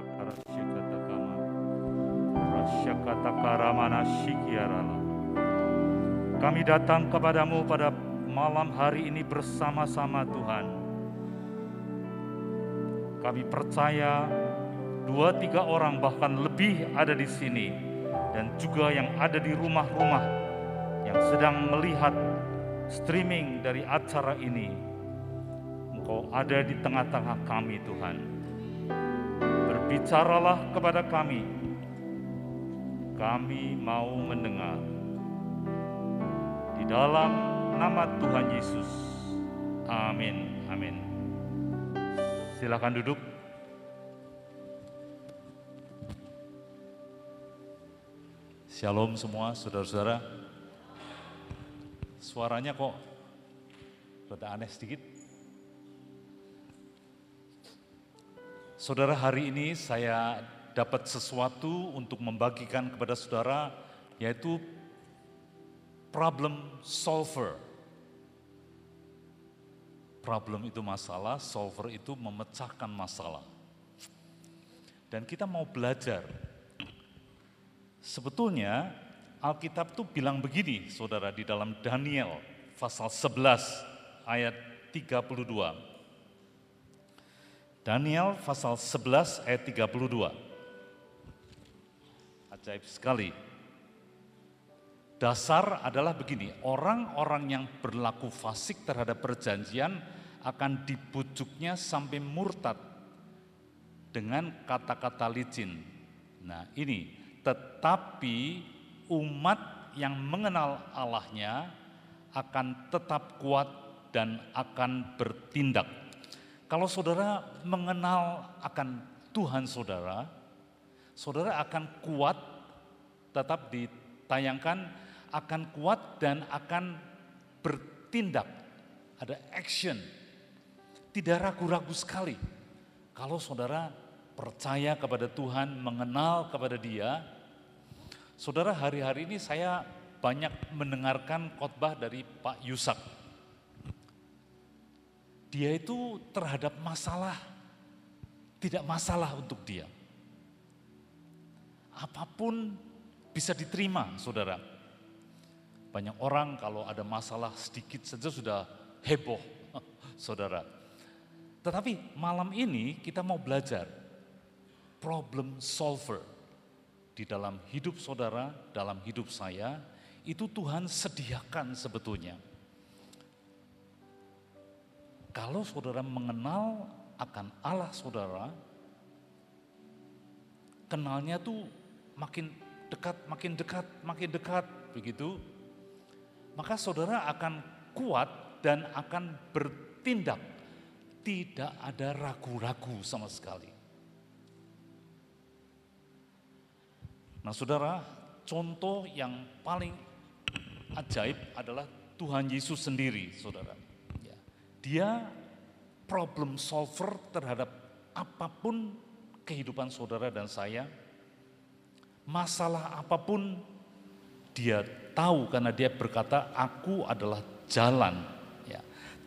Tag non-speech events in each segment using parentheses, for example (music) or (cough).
sakara shikata kama. Karamana shikiarala. Kami datang kepadamu pada malam hari ini bersama-sama Tuhan. Kami percaya dua tiga orang bahkan lebih ada di sini dan juga yang ada di rumah-rumah yang sedang melihat streaming dari acara ini. Engkau ada di tengah-tengah kami Tuhan. Berbicaralah kepada kami. Kami mau mendengar. Di dalam nama Tuhan Yesus. Amin. Amin. Silakan duduk. Shalom semua saudara-saudara. Suaranya kok rada aneh sedikit. Saudara, hari ini saya dapat sesuatu untuk membagikan kepada saudara, yaitu problem solver. Problem itu masalah, solver itu memecahkan masalah. Dan kita mau belajar. Sebetulnya Alkitab tuh bilang begini, saudara, di dalam Daniel pasal 11 ayat 32. Daniel pasal 11 ayat 32. Ajaib sekali. Dasar adalah begini, orang-orang yang berlaku fasik terhadap perjanjian akan dibujuknya sampai murtad dengan kata-kata licin. Nah ini, tetapi umat yang mengenal Allahnya akan tetap kuat dan akan bertindak kalau saudara mengenal akan Tuhan saudara, saudara akan kuat, tetap ditayangkan, akan kuat dan akan bertindak. Ada action, tidak ragu-ragu sekali. Kalau saudara percaya kepada Tuhan, mengenal kepada Dia, saudara hari-hari ini saya banyak mendengarkan khotbah dari Pak Yusak dia itu terhadap masalah tidak masalah untuk dia. Apa pun bisa diterima, saudara. Banyak orang kalau ada masalah sedikit saja sudah heboh, (laughs) saudara. Tetapi malam ini kita mau belajar problem solver di dalam hidup saudara, dalam hidup saya, itu Tuhan sediakan sebetulnya kalau saudara mengenal akan Allah saudara, kenalnya tuh makin dekat, makin dekat, makin dekat begitu, maka saudara akan kuat dan akan bertindak. Tidak ada ragu-ragu sama sekali. Nah saudara, contoh yang paling ajaib adalah Tuhan Yesus sendiri saudara. Dia problem solver terhadap apa pun kehidupan saudara dan saya. Masalah apa pun dia tahu karena dia berkata aku adalah jalan. Ya.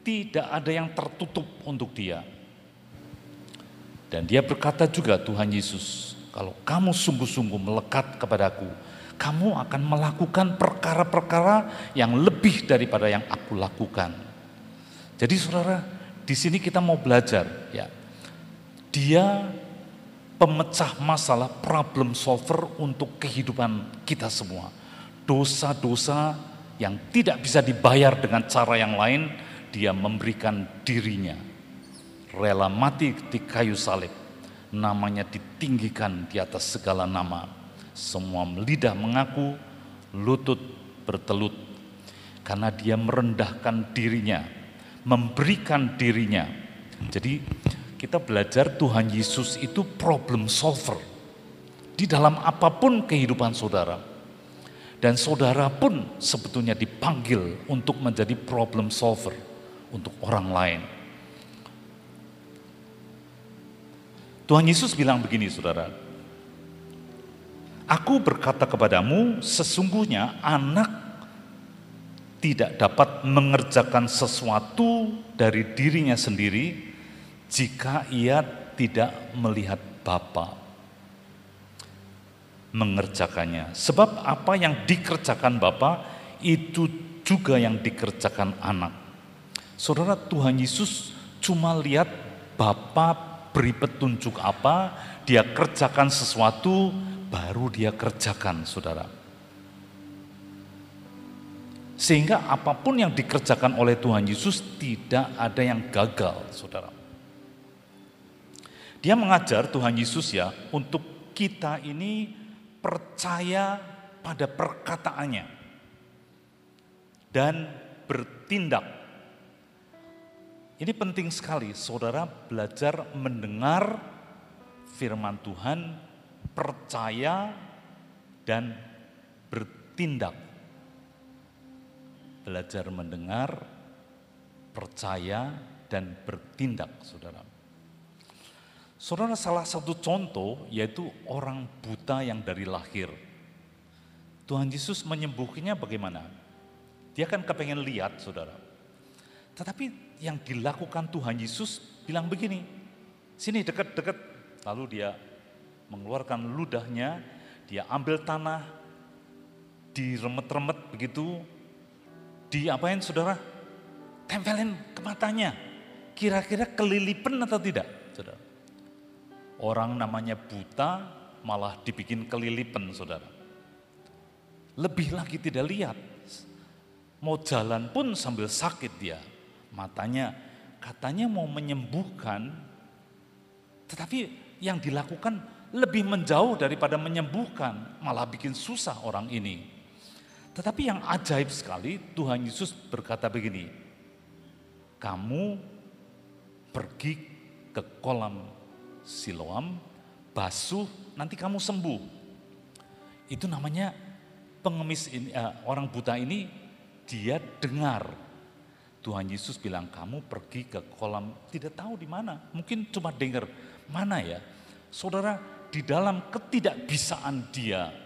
Tidak ada yang tertutup untuk dia. Dan dia berkata juga Tuhan Yesus, kalau kamu sungguh-sungguh melekat kepadaku, kamu akan melakukan perkara-perkara yang lebih daripada yang aku lakukan. Jadi saudara, di sini kita mau belajar ya. Dia pemecah masalah problem solver untuk kehidupan kita semua. Dosa-dosa yang tidak bisa dibayar dengan cara yang lain, dia memberikan dirinya. Rela mati di kayu salib, namanya ditinggikan di atas segala nama. Semua lidah mengaku, lutut bertelut, karena dia merendahkan dirinya memberikan dirinya. Jadi kita belajar Tuhan Yesus itu problem solver di dalam apa pun kehidupan saudara. Dan saudara pun sebetulnya dipanggil untuk menjadi problem solver untuk orang lain. Tuhan Yesus bilang begini saudara, Aku berkata kepadamu, sesungguhnya anak tidak dapat mengerjakan sesuatu dari dirinya sendiri jika ia tidak melihat Bapa. mengerjakannya. Sebab apa yang dikerjakan Bapa itu juga yang dikerjakan anak. Saudara Tuhan Yesus cuma lihat Bapa beri petunjuk apa, dia kerjakan sesuatu, baru dia kerjakan saudara. Sehingga apa pun yang dikerjakan oleh Tuhan Yesus tidak ada yang gagal saudara. Dia mengajar Tuhan Yesus ya untuk kita ini percaya pada perkataannya dan bertindak. Ini penting sekali, saudara belajar mendengar firman Tuhan, percaya dan bertindak. Belajar mendengar, percaya dan bertindak, saudara. Saudara salah satu contoh yaitu orang buta yang dari lahir. Tuhan Yesus menyembuhkannya bagaimana? Dia kan kepengen lihat saudara. Tetapi yang dilakukan Tuhan Yesus bilang begini, sini dekat-dekat. Lalu dia mengeluarkan ludahnya, dia ambil tanah, diremet-remet begitu, diapain saudara? Tempelin ke matanya. Kira-kira kelilipan atau tidak saudara? Orang namanya buta malah dibikin kelilipan saudara. Lebih lagi tidak lihat. Mau jalan pun sambil sakit dia. Matanya katanya mau menyembuhkan. Tetapi yang dilakukan lebih menjauh daripada menyembuhkan. Malah bikin susah orang ini. Tetapi yang ajaib sekali Tuhan Yesus berkata begini. Kamu pergi ke kolam Siloam, basuh, nanti kamu sembuh. Itu namanya pengemis ini, uh, orang buta ini dia dengar. Tuhan Yesus bilang kamu pergi ke kolam, tidak tahu di mana, mungkin cuma dengar. Mana ya? Saudara, di dalam ketidakbisaan dia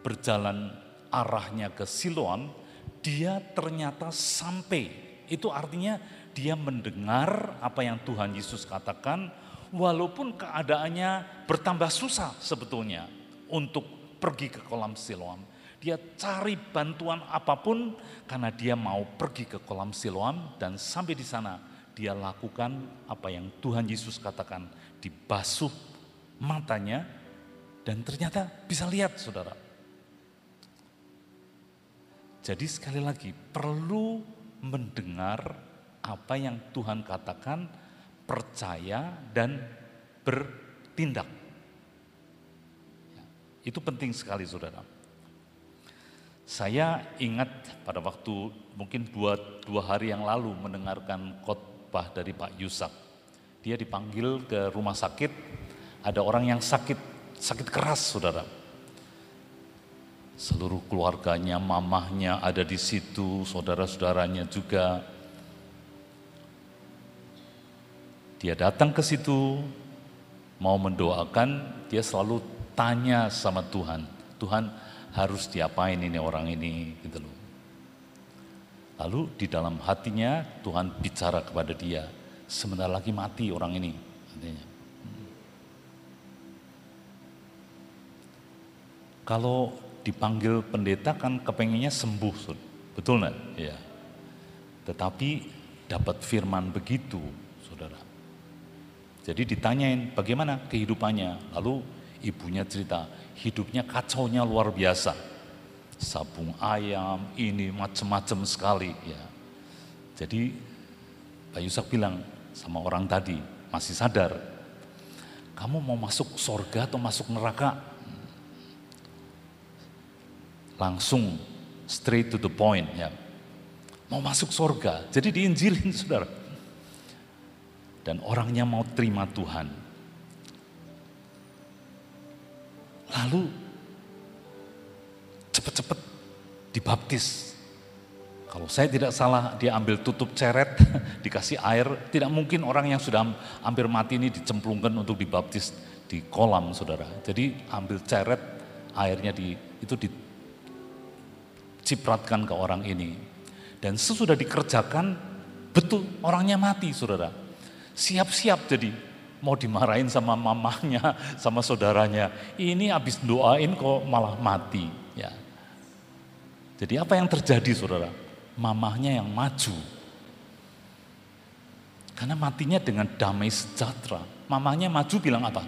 berjalan arahnya ke Siloam, dia ternyata sampai. Itu artinya dia mendengar apa yang Tuhan Yesus katakan, walaupun keadaannya bertambah susah sebetulnya untuk pergi ke kolam Siloam. Dia cari bantuan apa pun karena dia mau pergi ke kolam Siloam dan sampai di sana dia lakukan apa yang Tuhan Yesus katakan, dibasuh matanya dan ternyata bisa lihat saudara. Jadi sekali lagi perlu mendengar apa yang Tuhan katakan, percaya dan bertindak. Ya, itu penting sekali saudara. Saya ingat pada waktu mungkin dua, dua hari yang lalu mendengarkan khotbah dari Pak Yusak. Dia dipanggil ke rumah sakit, ada orang yang sakit, sakit keras saudara. Seluruh keluarganya, mamahnya ada di situ, saudara-saudaranya juga Dia datang ke situ, mau mendoakan, dia selalu tanya sama Tuhan, Tuhan harus diapain ini orang ini gitu loh. Lalu di dalam hatinya Tuhan bicara kepada dia, sebentar lagi mati orang ini. Artinya. Kalau dipanggil pendeta kan kepengennya sembuh, betul nggak? Ya. Tetapi dapat firman begitu, saudara. Jadi ditanyain bagaimana kehidupannya. Lalu ibunya cerita, hidupnya kacaunya luar biasa. Sabung ayam, ini macam-macam sekali. ya. Jadi Pak Yusak bilang sama orang tadi, masih sadar, kamu mau masuk sorga atau masuk neraka? Langsung straight to the point ya. Mau masuk sorga, jadi diinjilin (laughs) saudara dan orangnya mau terima Tuhan. Lalu cepat-cepat dibaptis. Kalau saya tidak salah, dia ambil tutup ceret, (laughs) dikasih air. Tidak mungkin orang yang sudah hampir mati ini dicemplungkan untuk dibaptis di kolam, saudara. Jadi ambil ceret, airnya di itu dicipratkan ke orang ini. Dan sesudah dikerjakan, betul orangnya mati, saudara siap-siap jadi mau dimarahin sama mamanya, (laughs) sama saudaranya. Ini habis doain kok malah mati. Ya. Jadi apa yang terjadi saudara? Mamahnya yang maju. Karena matinya dengan damai sejahtera. Mamahnya maju bilang apa?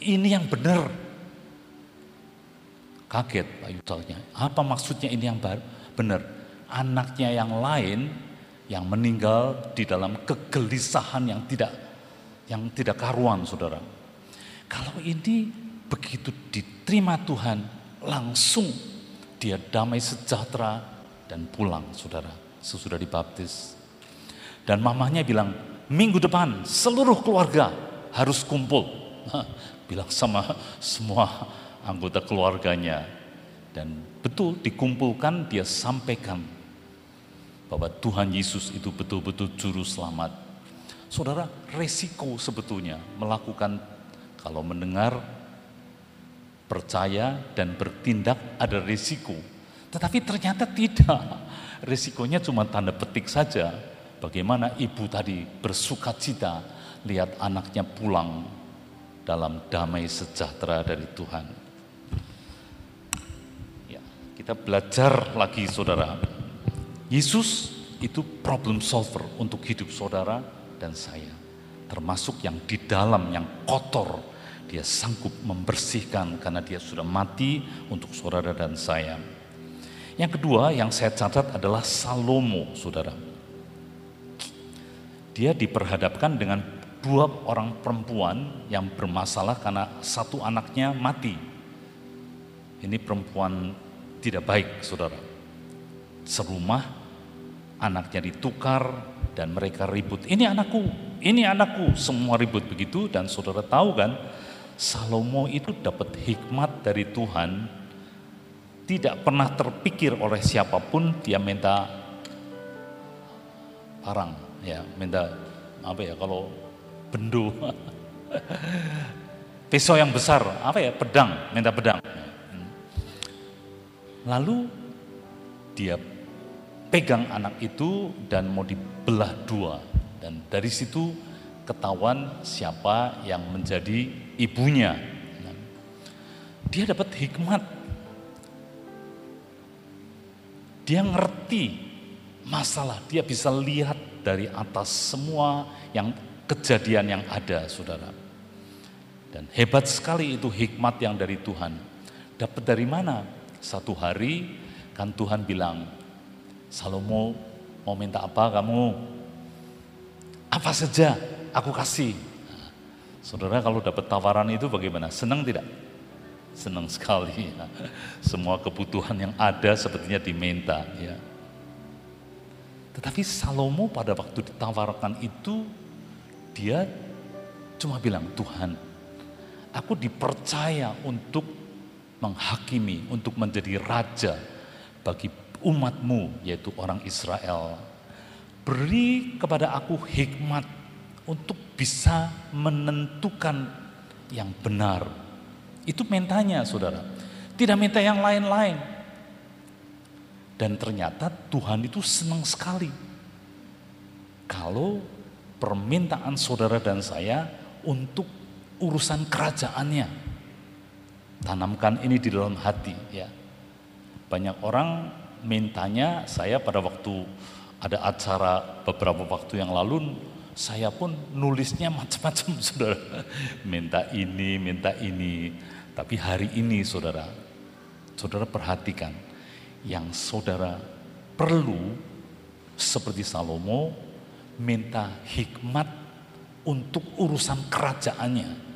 Ini yang benar. Kaget Pak Yudalnya. Apa maksudnya ini yang benar? Anaknya yang lain yang meninggal di dalam kegelisahan yang tidak yang tidak karuan saudara. Kalau ini begitu diterima Tuhan, langsung dia damai sejahtera dan pulang saudara sesudah dibaptis. Dan mamanya bilang, minggu depan seluruh keluarga harus kumpul. bilang sama semua anggota keluarganya. Dan betul dikumpulkan dia sampaikan bahwa Tuhan Yesus itu betul-betul juru selamat Saudara, resiko sebetulnya melakukan kalau mendengar, percaya dan bertindak ada resiko. Tetapi ternyata tidak. Resikonya cuma tanda petik saja. Bagaimana ibu tadi bersuka cita lihat anaknya pulang dalam damai sejahtera dari Tuhan. Kita belajar lagi saudara. Yesus itu problem solver untuk hidup saudara dan saya. Termasuk yang di dalam, yang kotor, dia sanggup membersihkan karena dia sudah mati untuk saudara dan saya. Yang kedua yang saya catat adalah Salomo, saudara. Dia diperhadapkan dengan dua orang perempuan yang bermasalah karena satu anaknya mati. Ini perempuan tidak baik, saudara. Serumah, anaknya ditukar, dan mereka ribut. Ini anakku, ini anakku, semua ribut begitu dan saudara tahu kan, Salomo itu dapat hikmat dari Tuhan, tidak pernah terpikir oleh siapa pun dia minta parang, ya, minta apa ya kalau bendu, (laughs) pisau yang besar, apa ya pedang, minta pedang. Lalu dia pegang anak itu dan mau dibelah dua. Dan dari situ ketahuan siapa yang menjadi ibunya. Dia dapat hikmat. Dia ngerti masalah, dia bisa lihat dari atas semua yang kejadian yang ada, Saudara. Dan hebat sekali itu hikmat yang dari Tuhan. Dapat dari mana? Satu hari kan Tuhan bilang, Salomo mau minta apa kamu? Apa saja aku kasih. saudara kalau dapat tawaran itu bagaimana? Senang tidak? Senang sekali. Ya. Semua kebutuhan yang ada sepertinya diminta. Ya. Tetapi Salomo pada waktu ditawarkan itu dia cuma bilang Tuhan, aku dipercaya untuk menghakimi, untuk menjadi raja bagi umatmu yaitu orang Israel. Beri kepada aku hikmat untuk bisa menentukan yang benar. Itu mintanya saudara. Tidak minta yang lain-lain. Dan ternyata Tuhan itu senang sekali. Kalau permintaan saudara dan saya untuk urusan kerajaannya. Tanamkan ini di dalam hati ya. Banyak orang mintanya saya pada waktu ada acara beberapa waktu yang lalu saya pun nulisnya (laughs) macam-macam saudara. Minta ini minta ini. Tapi hari ini saudara saudara perhatikan yang saudara perlu seperti Salomo minta hikmat untuk urusan kerajaannya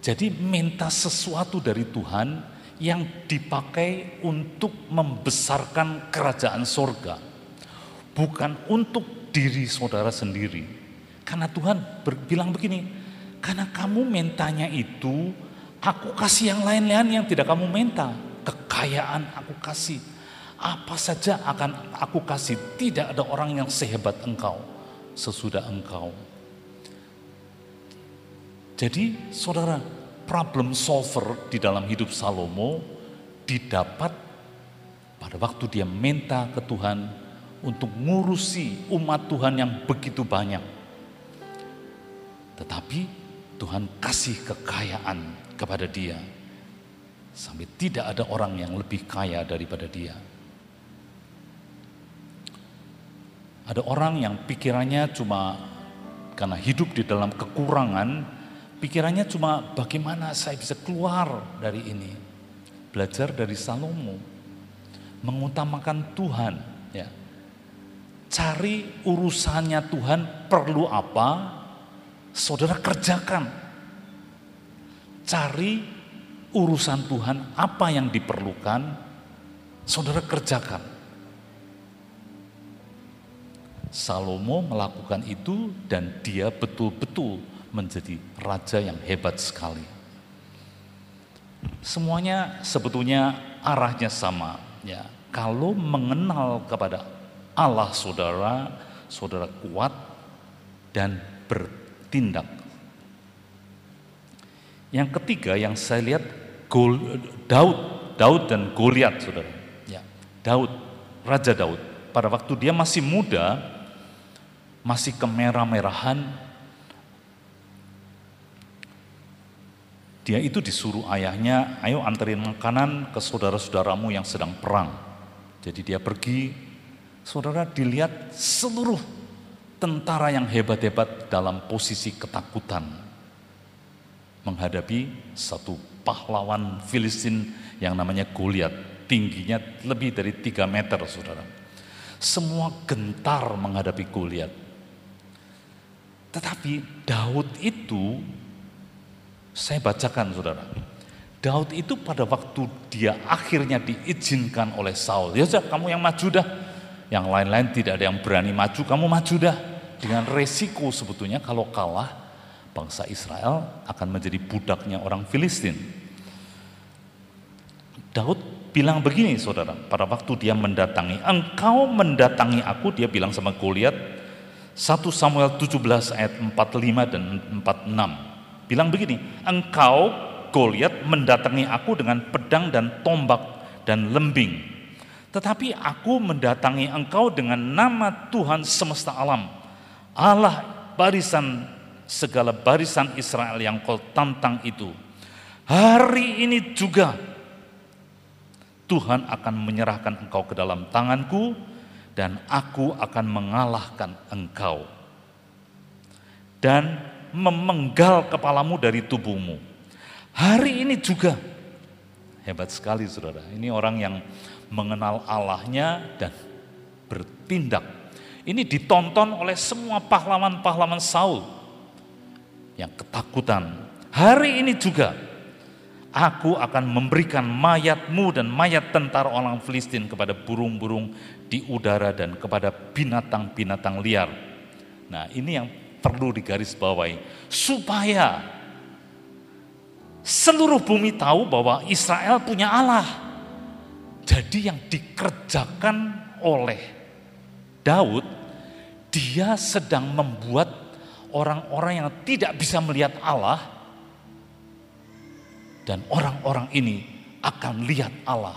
jadi minta sesuatu dari Tuhan yang dipakai untuk membesarkan kerajaan sorga. Bukan untuk diri saudara sendiri. Karena Tuhan bilang begini, karena kamu mentanya itu, aku kasih yang lain-lain yang tidak kamu minta. Kekayaan aku kasih. Apa saja akan aku kasih. Tidak ada orang yang sehebat engkau sesudah engkau. Jadi saudara, problem solver di dalam hidup Salomo didapat pada waktu dia minta ke Tuhan untuk ngurusi umat Tuhan yang begitu banyak. Tetapi Tuhan kasih kekayaan kepada dia. Sampai tidak ada orang yang lebih kaya daripada dia. Ada orang yang pikirannya cuma karena hidup di dalam kekurangan, pikirannya cuma bagaimana saya bisa keluar dari ini. Belajar dari Salomo, mengutamakan Tuhan, ya. Cari urusannya Tuhan perlu apa, saudara kerjakan. Cari urusan Tuhan apa yang diperlukan, saudara kerjakan. Salomo melakukan itu dan dia betul-betul menjadi raja yang hebat sekali. Semuanya sebetulnya arahnya sama, ya. Kalau mengenal kepada Allah saudara, saudara kuat dan bertindak. Yang ketiga yang saya lihat Gol, Daud, Daud dan Goliat, saudara. Ya, Daud, Raja Daud. Pada waktu dia masih muda, masih kemerah-merahan, dia itu disuruh ayahnya, ayo anterin makanan ke saudara-saudaramu yang sedang perang. Jadi dia pergi, saudara dilihat seluruh tentara yang hebat-hebat dalam posisi ketakutan menghadapi satu pahlawan Filistin yang namanya Goliat, tingginya lebih dari tiga meter, saudara. Semua gentar menghadapi Goliat. Tetapi Daud itu, saya bacakan saudara. Daud itu pada waktu dia akhirnya diizinkan oleh Saul. Ya sudah kamu yang maju dah. Yang lain-lain tidak ada yang berani maju, kamu maju dah. Dengan resiko sebetulnya kalau kalah, bangsa Israel akan menjadi budaknya orang Filistin. Daud bilang begini saudara, pada waktu dia mendatangi, engkau mendatangi aku, dia bilang sama Goliat, 1 Samuel 17 ayat 45 dan 46. Bilang begini, engkau Goliat mendatangi aku dengan pedang dan tombak dan lembing. Tetapi aku mendatangi engkau dengan nama Tuhan semesta alam. Allah barisan segala barisan Israel yang kau tantang itu. Hari ini juga Tuhan akan menyerahkan engkau ke dalam tanganku dan aku akan mengalahkan engkau dan memenggal kepalamu dari tubuhmu. Hari ini juga hebat sekali saudara. Ini orang yang mengenal Allahnya dan bertindak. Ini ditonton oleh semua pahlawan-pahlawan Saul yang ketakutan. Hari ini juga Aku akan memberikan mayatmu dan mayat tentara orang Filistin kepada burung-burung di udara dan kepada binatang-binatang liar. Nah ini yang perlu digarisbawahi. Supaya seluruh bumi tahu bahwa Israel punya Allah. Jadi yang dikerjakan oleh Daud, dia sedang membuat orang-orang yang tidak bisa melihat Allah, dan orang-orang ini akan lihat Allah.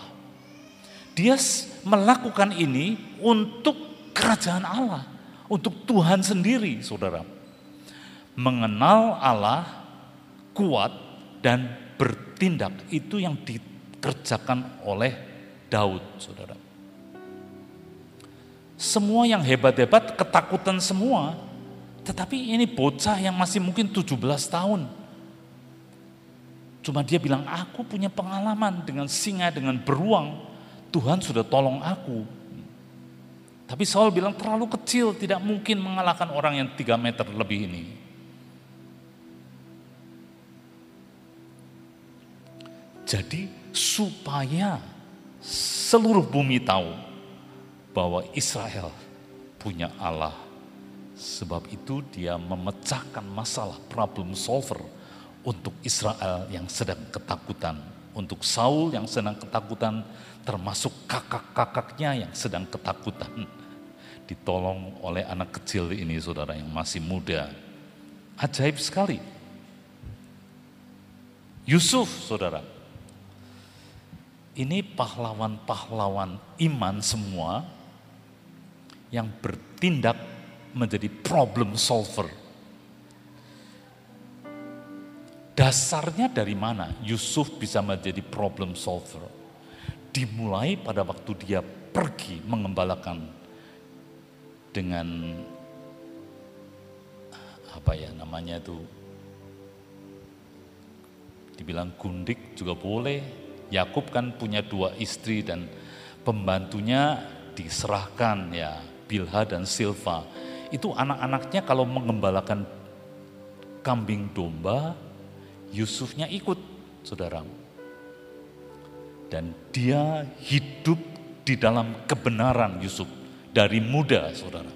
Dia melakukan ini untuk kerajaan Allah, untuk Tuhan sendiri, saudara. Mengenal Allah kuat dan bertindak itu yang dikerjakan oleh Daud, saudara. Semua yang hebat-hebat ketakutan semua, tetapi ini bocah yang masih mungkin 17 tahun Cuma dia bilang, aku punya pengalaman dengan singa, dengan beruang. Tuhan sudah tolong aku. Tapi Saul bilang terlalu kecil, tidak mungkin mengalahkan orang yang tiga meter lebih ini. Jadi supaya seluruh bumi tahu bahwa Israel punya Allah. Sebab itu dia memecahkan masalah problem solver untuk Israel yang sedang ketakutan, untuk Saul yang sedang ketakutan, termasuk kakak-kakaknya yang sedang ketakutan. Ditolong oleh anak kecil ini saudara yang masih muda. Ajaib sekali. Yusuf saudara. Ini pahlawan-pahlawan iman semua yang bertindak menjadi problem solver Dasarnya dari mana Yusuf bisa menjadi problem solver? Dimulai pada waktu dia pergi mengembalakan dengan apa ya namanya itu dibilang gundik juga boleh. Yakub kan punya dua istri dan pembantunya diserahkan ya Bilha dan Silva. Itu anak-anaknya kalau mengembalakan kambing domba, Yusufnya ikut, saudara. Dan dia hidup di dalam kebenaran Yusuf dari muda, saudara.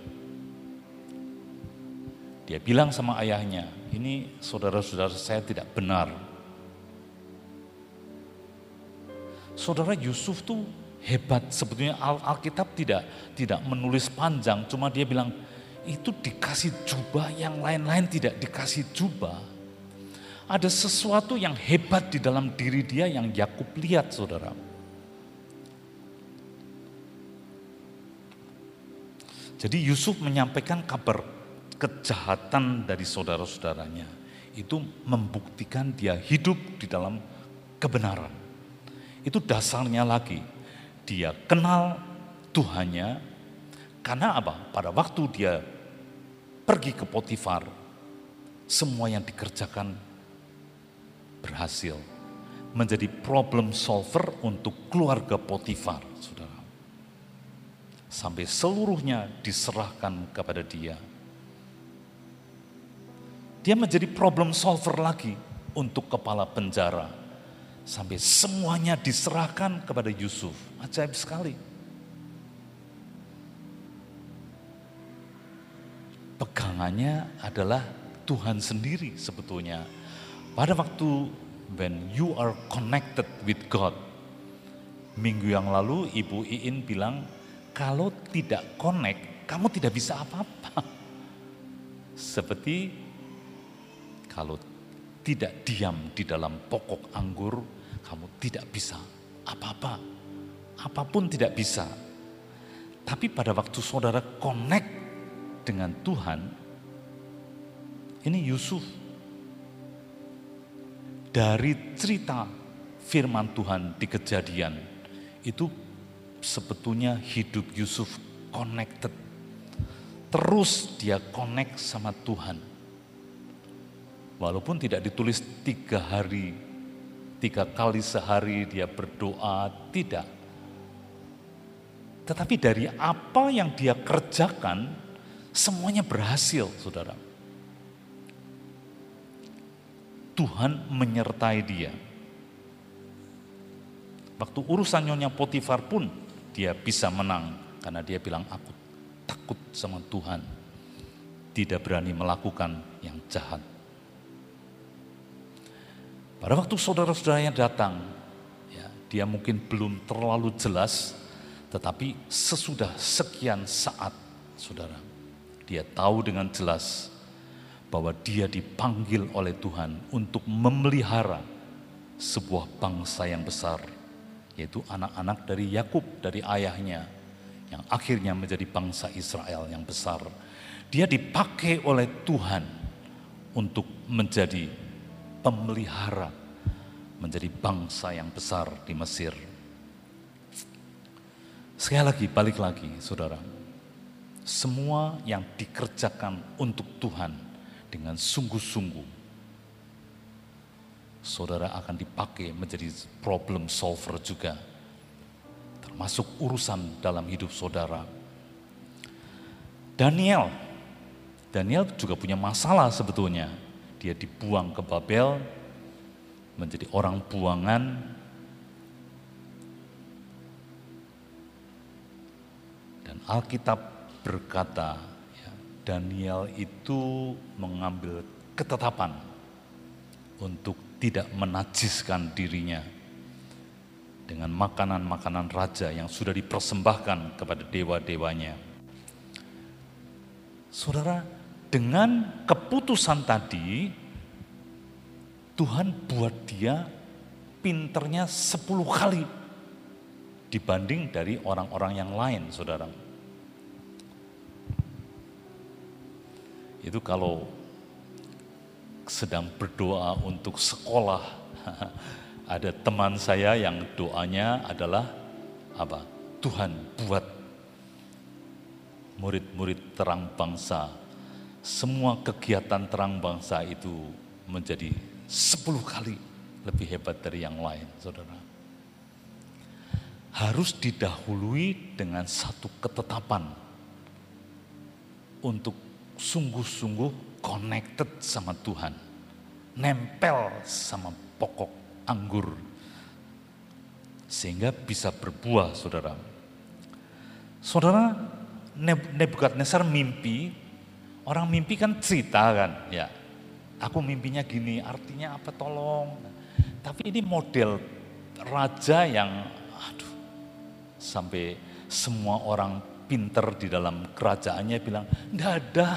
Dia bilang sama ayahnya, ini saudara-saudara saya tidak benar. Saudara Yusuf tuh hebat. Sebetulnya Alkitab tidak tidak menulis panjang, cuma dia bilang itu dikasih jubah, yang lain-lain tidak dikasih jubah. Ada sesuatu yang hebat di dalam diri dia yang Yakub lihat, saudara. Jadi Yusuf menyampaikan kabar kejahatan dari saudara-saudaranya. Itu membuktikan dia hidup di dalam kebenaran. Itu dasarnya lagi. Dia kenal Tuhannya. Karena apa? Pada waktu dia pergi ke Potifar, semua yang dikerjakan berhasil menjadi problem solver untuk keluarga Potifar, saudara. Sampai seluruhnya diserahkan kepada dia. Dia menjadi problem solver lagi untuk kepala penjara. Sampai semuanya diserahkan kepada Yusuf. Ajaib sekali. Pegangannya adalah Tuhan sendiri sebetulnya pada waktu when you are connected with God, minggu yang lalu Ibu Iin bilang, kalau tidak connect, kamu tidak bisa apa-apa. Seperti kalau tidak diam di dalam pokok anggur, tidak bisa apa-apa. Apa pun tidak bisa. Tapi pada waktu saudara connect dengan Tuhan, ini Yusuf dari cerita firman Tuhan di kejadian itu sebetulnya hidup Yusuf connected. Terus dia connect sama Tuhan. Walaupun tidak ditulis tiga hari, tiga kali sehari dia berdoa, tidak. Tetapi dari apa yang dia kerjakan, semuanya berhasil, saudara. Tuhan menyertai dia. Waktu urusan Nyonya Potifar pun dia bisa menang karena dia bilang aku takut sama Tuhan. Tidak berani melakukan yang jahat. Pada waktu saudara-saudaranya datang, ya, dia mungkin belum terlalu jelas, tetapi sesudah sekian saat, saudara, dia tahu dengan jelas bahwa dia dipanggil oleh Tuhan untuk memelihara sebuah bangsa yang besar, yaitu anak-anak dari Yakub, dari ayahnya, yang akhirnya menjadi bangsa Israel yang besar. Dia dipakai oleh Tuhan untuk menjadi pemelihara, menjadi bangsa yang besar di Mesir. Sekali lagi, balik lagi, saudara. Semua yang dikerjakan untuk Tuhan dengan sungguh-sungguh, saudara akan dipakai menjadi problem solver juga, termasuk urusan dalam hidup saudara. Daniel, Daniel juga punya masalah sebetulnya. Dia dibuang ke Babel, menjadi orang buangan, dan Alkitab berkata, Daniel itu mengambil ketetapan untuk tidak menajiskan dirinya dengan makanan-makanan raja yang sudah dipersembahkan kepada dewa-dewanya. Saudara, dengan keputusan tadi, Tuhan buat dia pinternya sepuluh kali dibanding dari orang-orang yang lain, saudara. Itu kalau sedang berdoa untuk sekolah. (laughs) Ada teman saya yang doanya adalah apa? Tuhan buat murid-murid terang bangsa. Semua kegiatan terang bangsa itu menjadi sepuluh kali lebih hebat dari yang lain, saudara. Harus didahului dengan satu ketetapan untuk sungguh-sungguh connected sama Tuhan. Nempel sama pokok anggur. Sehingga bisa berbuah, saudara. Saudara, Nebukadnezar mimpi, orang mimpi kan cerita kan, ya. Aku mimpinya gini, artinya apa tolong. Tapi ini model raja yang, aduh, sampai semua orang pinter di dalam kerajaannya bilang, enggak ada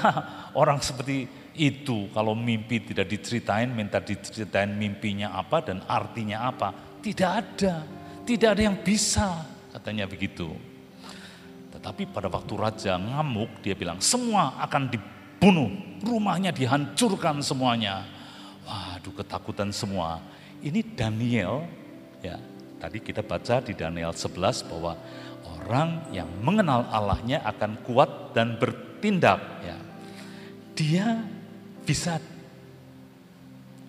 orang seperti itu. Kalau mimpi tidak diceritain, minta diceritain mimpinya apa dan artinya apa. Tidak ada, tidak ada yang bisa, katanya begitu. Tetapi pada waktu raja ngamuk, dia bilang, semua akan dibunuh, rumahnya dihancurkan semuanya. Waduh ketakutan semua. Ini Daniel, ya tadi kita baca di Daniel 11 bahwa orang yang mengenal Allahnya akan kuat dan bertindak ya. Dia bisa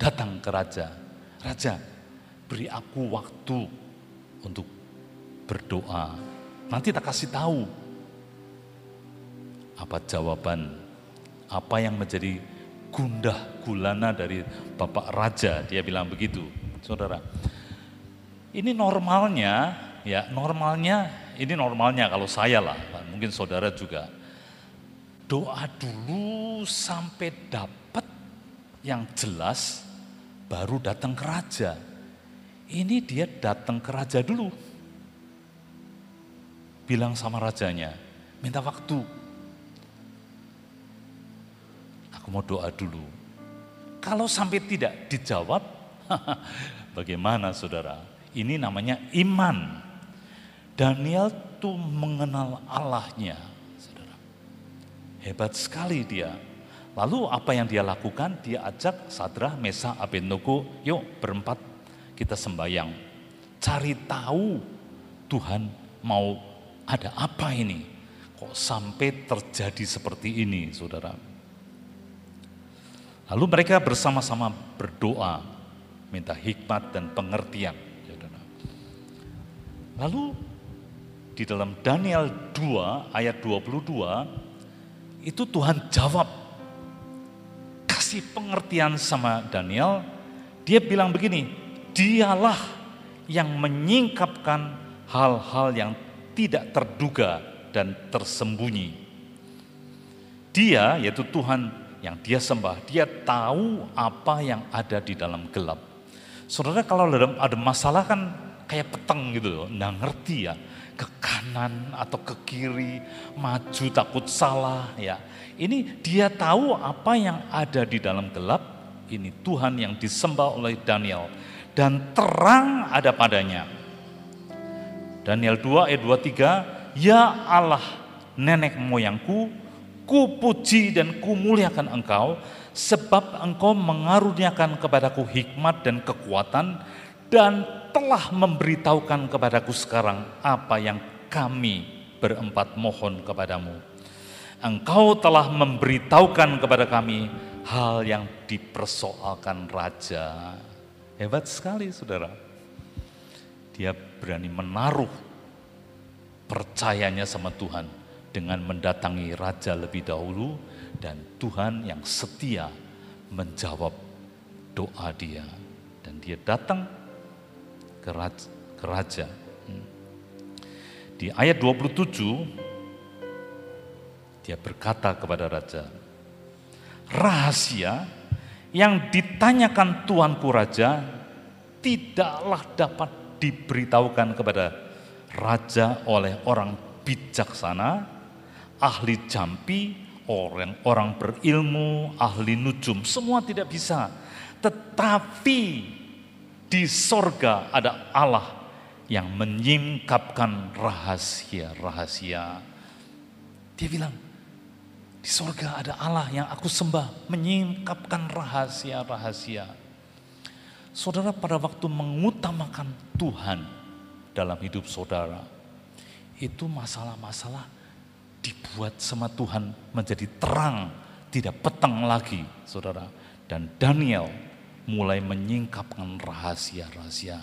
datang ke raja. Raja, beri aku waktu untuk berdoa. Nanti tak kasih tahu apa jawaban, apa yang menjadi gundah gulana dari Bapak Raja. Dia bilang begitu, saudara. Ini normalnya, ya normalnya ini normalnya kalau saya lah, mungkin saudara juga. Doa dulu sampai dapat yang jelas, baru datang ke raja. Ini dia datang ke raja dulu. Bilang sama rajanya, minta waktu. Aku mau doa dulu. Kalau sampai tidak dijawab, (laughs) bagaimana saudara? Ini namanya iman. Daniel tuh mengenal Allahnya, saudara. Hebat sekali dia. Lalu apa yang dia lakukan? Dia ajak Sadra, Mesa, Abednego, yuk berempat kita sembahyang. Cari tahu Tuhan mau ada apa ini? Kok sampai terjadi seperti ini, saudara? Lalu mereka bersama-sama berdoa, minta hikmat dan pengertian. Saudara. Lalu di dalam Daniel 2 ayat 22 itu Tuhan jawab kasih pengertian sama Daniel dia bilang begini dialah yang menyingkapkan hal-hal yang tidak terduga dan tersembunyi dia yaitu Tuhan yang dia sembah dia tahu apa yang ada di dalam gelap saudara kalau ada masalah kan kayak peteng gitu loh, nggak ngerti ya ke kanan atau ke kiri, maju takut salah ya. Ini dia tahu apa yang ada di dalam gelap, ini Tuhan yang disembah oleh Daniel dan terang ada padanya. Daniel 2 ayat 23, Ya Allah nenek moyangku, ku puji dan ku muliakan engkau, sebab engkau mengaruniakan kepadaku hikmat dan kekuatan, dan telah memberitahukan kepadaku sekarang apa yang kami berempat mohon kepadamu. Engkau telah memberitahukan kepada kami hal yang dipersoalkan raja. Hebat sekali saudara. Dia berani menaruh percayanya sama Tuhan dengan mendatangi raja lebih dahulu dan Tuhan yang setia menjawab doa dia dan dia datang ke raja. Ke raja. Hmm. Di ayat 27, dia berkata kepada raja, rahasia yang ditanyakan tuanku raja tidaklah dapat diberitahukan kepada raja oleh orang bijaksana, ahli jampi, orang-orang berilmu, ahli nujum, semua tidak bisa. Tetapi di sorga ada Allah yang menyingkapkan rahasia-rahasia. Dia bilang, Di sorga ada Allah yang aku sembah, menyingkapkan rahasia-rahasia. Saudara pada waktu mengutamakan Tuhan dalam hidup saudara, itu masalah-masalah dibuat sama Tuhan menjadi terang, tidak petang lagi, saudara. Dan Daniel mulai menyingkapkan rahasia-rahasia.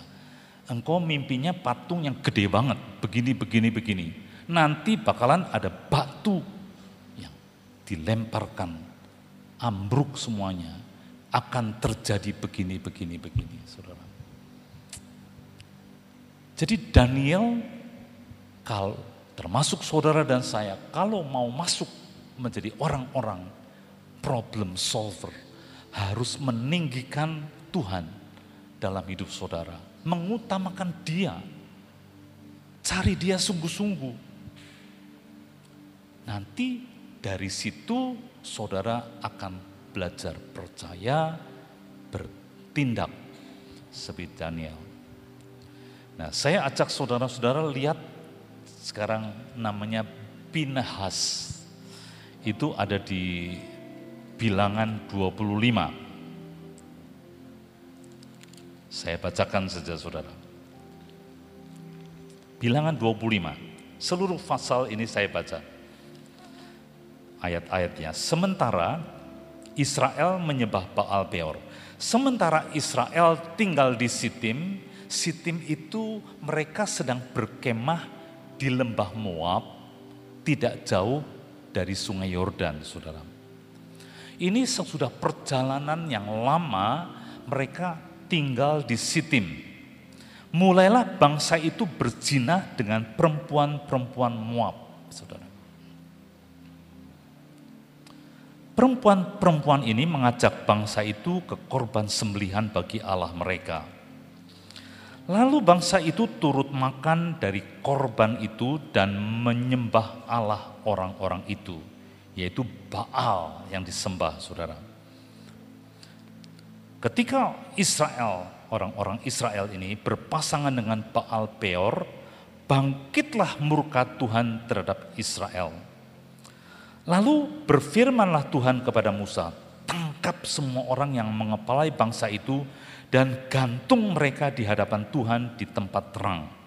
Engkau mimpinya patung yang gede banget, begini, begini, begini. Nanti bakalan ada batu yang dilemparkan, ambruk semuanya. Akan terjadi begini, begini, begini, saudara. Jadi Daniel kalau termasuk saudara dan saya, kalau mau masuk menjadi orang-orang problem solver, harus meninggikan Tuhan dalam hidup saudara, mengutamakan Dia, cari Dia sungguh-sungguh. Nanti dari situ saudara akan belajar percaya, bertindak seperti Daniel. Nah, saya ajak saudara-saudara lihat sekarang namanya Pinahas. Itu ada di bilangan 25. Saya bacakan saja saudara. Bilangan 25. Seluruh pasal ini saya baca. Ayat-ayatnya. Sementara Israel menyembah Baal Peor. Sementara Israel tinggal di Sitim, Sitim itu mereka sedang berkemah di lembah Moab, tidak jauh dari sungai Yordan, saudara. Ini sesudah perjalanan yang lama mereka tinggal di Sitim. Mulailah bangsa itu berzina dengan perempuan-perempuan Moab, saudara. Perempuan-perempuan ini mengajak bangsa itu ke korban sembelihan bagi Allah mereka. Lalu bangsa itu turut makan dari korban itu dan menyembah Allah orang-orang itu yaitu Baal yang disembah saudara. Ketika Israel, orang-orang Israel ini berpasangan dengan Baal Peor, bangkitlah murka Tuhan terhadap Israel. Lalu berfirmanlah Tuhan kepada Musa, tangkap semua orang yang mengepalai bangsa itu dan gantung mereka di hadapan Tuhan di tempat terang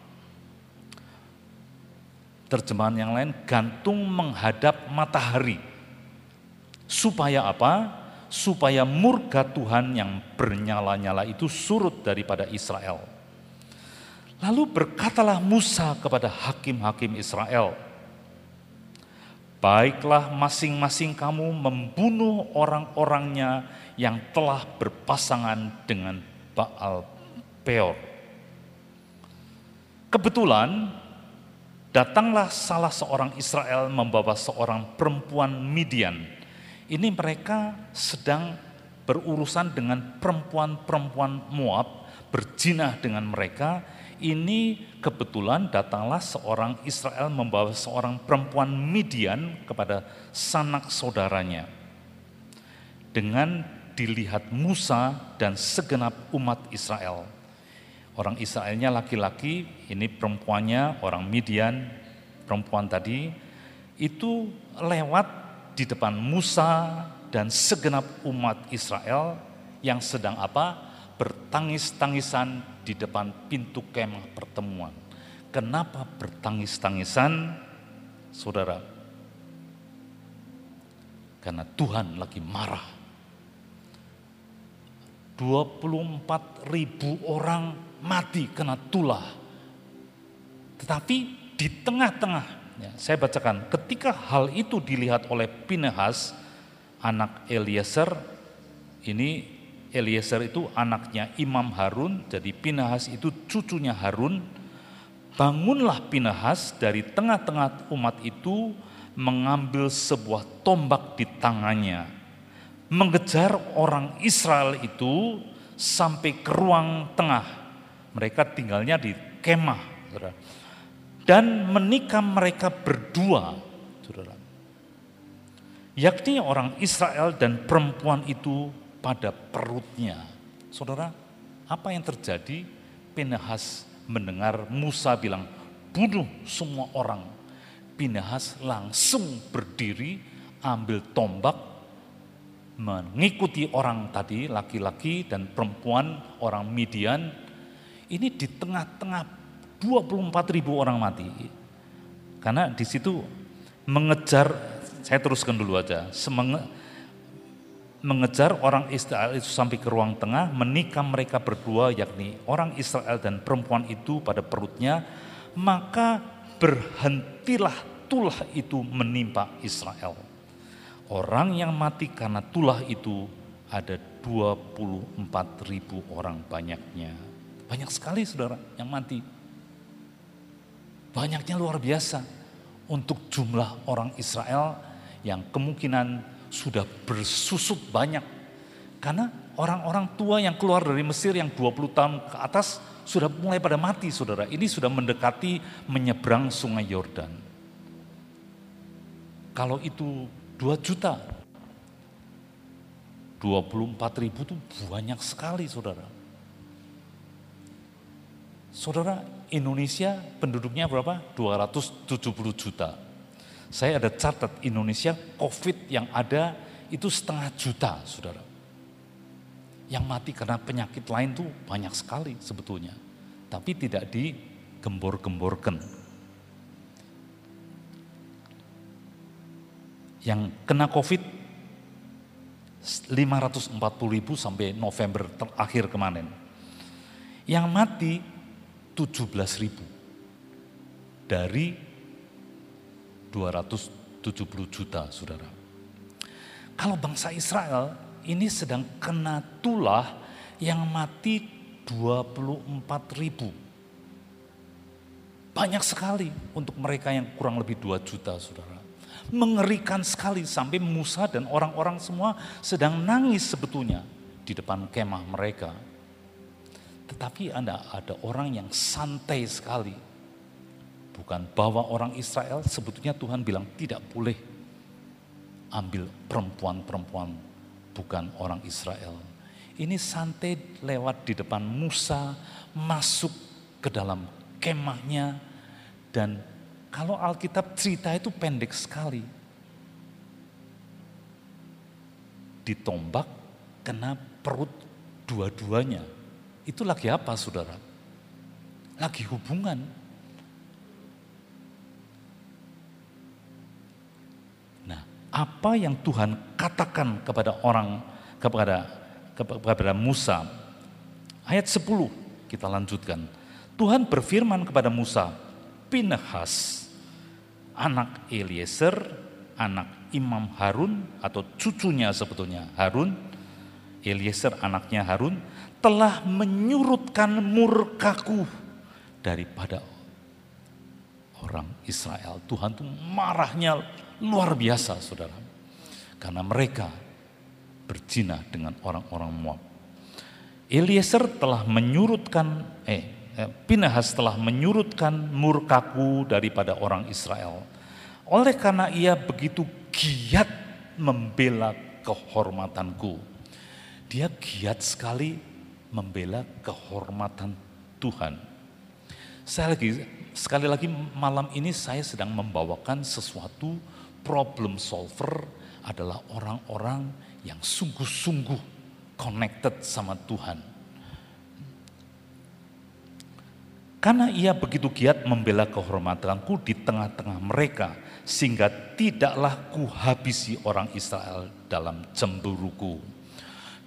Terjemahan yang lain, gantung menghadap matahari. Supaya apa? Supaya murka Tuhan yang bernyala-nyala itu surut daripada Israel. Lalu berkatalah Musa kepada hakim-hakim Israel, Baiklah masing-masing kamu membunuh orang-orangnya yang telah berpasangan dengan Baal Peor. Kebetulan Datanglah salah seorang Israel membawa seorang perempuan Midian. Ini mereka sedang berurusan dengan perempuan-perempuan Moab, berjinah dengan mereka. Ini kebetulan datanglah seorang Israel membawa seorang perempuan Midian kepada sanak saudaranya. Dengan dilihat Musa dan segenap umat Israel Orang Israelnya laki-laki, ini perempuannya orang Midian, perempuan tadi, itu lewat di depan Musa dan segenap umat Israel yang sedang apa? Bertangis-tangisan di depan pintu kemah pertemuan. Kenapa bertangis-tangisan? Saudara, karena Tuhan lagi marah 24 ribu orang mati kena tulah. Tetapi di tengah-tengah, ya, saya bacakan, ketika hal itu dilihat oleh Pinehas, anak Eliezer, ini Eliezer itu anaknya Imam Harun, jadi Pinehas itu cucunya Harun, bangunlah Pinehas dari tengah-tengah umat itu mengambil sebuah tombak di tangannya, mengejar orang Israel itu sampai ke ruang tengah mereka tinggalnya di kemah, saudara. Dan menikah mereka berdua, saudara. Yakni orang Israel dan perempuan itu pada perutnya. Saudara, apa yang terjadi? Pinehas mendengar Musa bilang, bunuh semua orang. Pinehas langsung berdiri, ambil tombak, mengikuti orang tadi, laki-laki dan perempuan, orang Midian, ini di tengah-tengah 24 ribu orang mati. Karena di situ mengejar, saya teruskan dulu aja, semenge, mengejar orang Israel itu sampai ke ruang tengah, menikah mereka berdua, yakni orang Israel dan perempuan itu pada perutnya, maka berhentilah tulah itu menimpa Israel. Orang yang mati karena tulah itu ada 24 ribu orang banyaknya. Banyak sekali saudara yang mati. Banyaknya luar biasa untuk jumlah orang Israel yang kemungkinan sudah bersusut banyak. Karena orang-orang tua yang keluar dari Mesir yang 20 tahun ke atas sudah mulai pada mati saudara. Ini sudah mendekati menyeberang sungai Yordan. Kalau itu 2 juta, 24 ribu itu banyak sekali saudara. Saudara, Indonesia penduduknya berapa? 270 juta. Saya ada catat Indonesia COVID yang ada itu setengah juta, saudara. Yang mati karena penyakit lain tuh banyak sekali sebetulnya. Tapi tidak digembor-gemborkan. Yang kena COVID 540 ribu sampai November terakhir kemarin. Yang mati 17 ribu. Dari 270 juta saudara. Kalau bangsa Israel ini sedang kena tulah yang mati 24 ribu. Banyak sekali untuk mereka yang kurang lebih 2 juta saudara. Mengerikan sekali sampai Musa dan orang-orang semua sedang nangis sebetulnya di depan kemah mereka. Tetapi ada, ada orang yang santai sekali bukan bahwa orang Israel sebetulnya Tuhan bilang tidak boleh ambil perempuan-perempuan bukan orang Israel. Ini santai lewat di depan Musa, masuk ke dalam kemahnya dan kalau Alkitab cerita itu pendek sekali. Ditombak kena perut dua-duanya. Itu lagi apa saudara? Lagi hubungan apa yang Tuhan katakan kepada orang kepada kepada Musa. Ayat 10 kita lanjutkan. Tuhan berfirman kepada Musa, Pinehas, anak Eliezer, anak Imam Harun atau cucunya sebetulnya Harun, Eliezer anaknya Harun telah menyurutkan murkaku daripada orang Israel. Tuhan tuh marahnya Luar biasa saudara. Karena mereka berzina dengan orang-orang Moab. Eliezer telah menyurutkan, eh Pinahas telah menyurutkan murkaku daripada orang Israel. Oleh karena ia begitu giat membela kehormatanku. Dia giat sekali membela kehormatan Tuhan. Saya lagi sekali lagi malam ini saya sedang membawakan sesuatu problem solver adalah orang-orang yang sungguh-sungguh connected sama Tuhan. Karena ia begitu giat membela kehormatanku di tengah-tengah mereka, sehingga tidaklah kuhabisi orang Israel dalam cemburuku.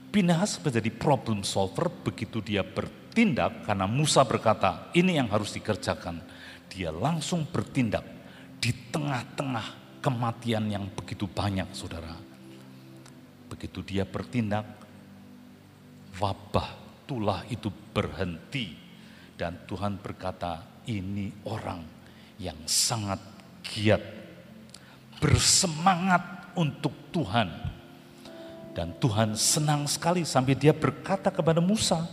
Pinahas menjadi problem solver begitu dia bertindak karena Musa berkata, ini yang harus dikerjakan. Dia langsung bertindak di tengah-tengah kematian yang begitu banyak saudara. Begitu dia bertindak, wabah tulah itu berhenti. Dan Tuhan berkata, ini orang yang sangat giat, bersemangat untuk Tuhan. Dan Tuhan senang sekali sampai dia berkata kepada Musa,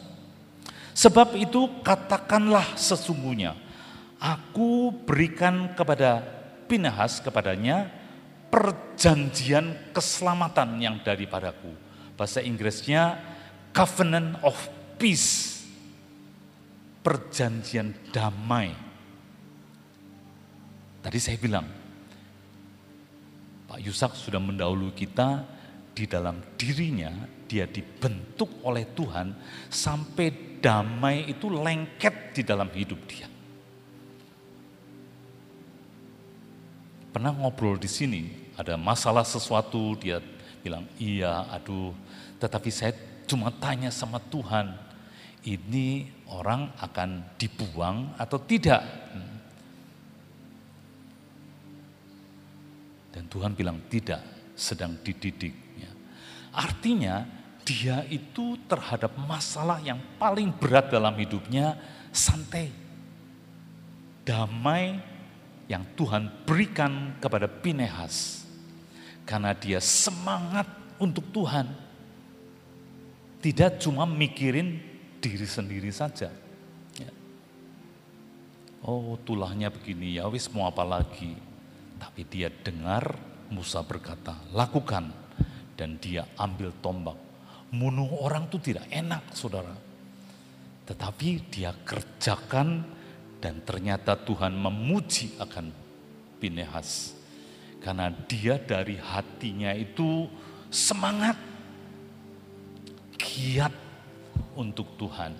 Sebab itu katakanlah sesungguhnya, aku berikan kepada Pinahas kepadanya perjanjian keselamatan yang daripadaku. Bahasa Inggrisnya covenant of peace. Perjanjian damai. Tadi saya bilang, Pak Yusak sudah mendahului kita di dalam dirinya dia dibentuk oleh Tuhan sampai damai itu lengket di dalam hidup dia. Pernah ngobrol di sini, ada masalah sesuatu, dia bilang, iya aduh, tetapi saya cuma tanya sama Tuhan, ini orang akan dibuang atau tidak? Dan Tuhan bilang tidak, sedang dididik. Ya. Artinya dia itu terhadap masalah yang paling berat dalam hidupnya santai. Damai yang Tuhan berikan kepada Pinehas. Karena dia semangat untuk Tuhan. Tidak cuma mikirin diri sendiri saja. Ya. Oh tulahnya begini ya wis mau apa lagi. Tapi dia dengar Musa berkata lakukan. Dan dia ambil tombak. Munuh orang itu tidak enak saudara. Tetapi dia kerjakan dan ternyata Tuhan memuji akan Pinehas. Karena dia dari hatinya itu semangat, giat untuk Tuhan.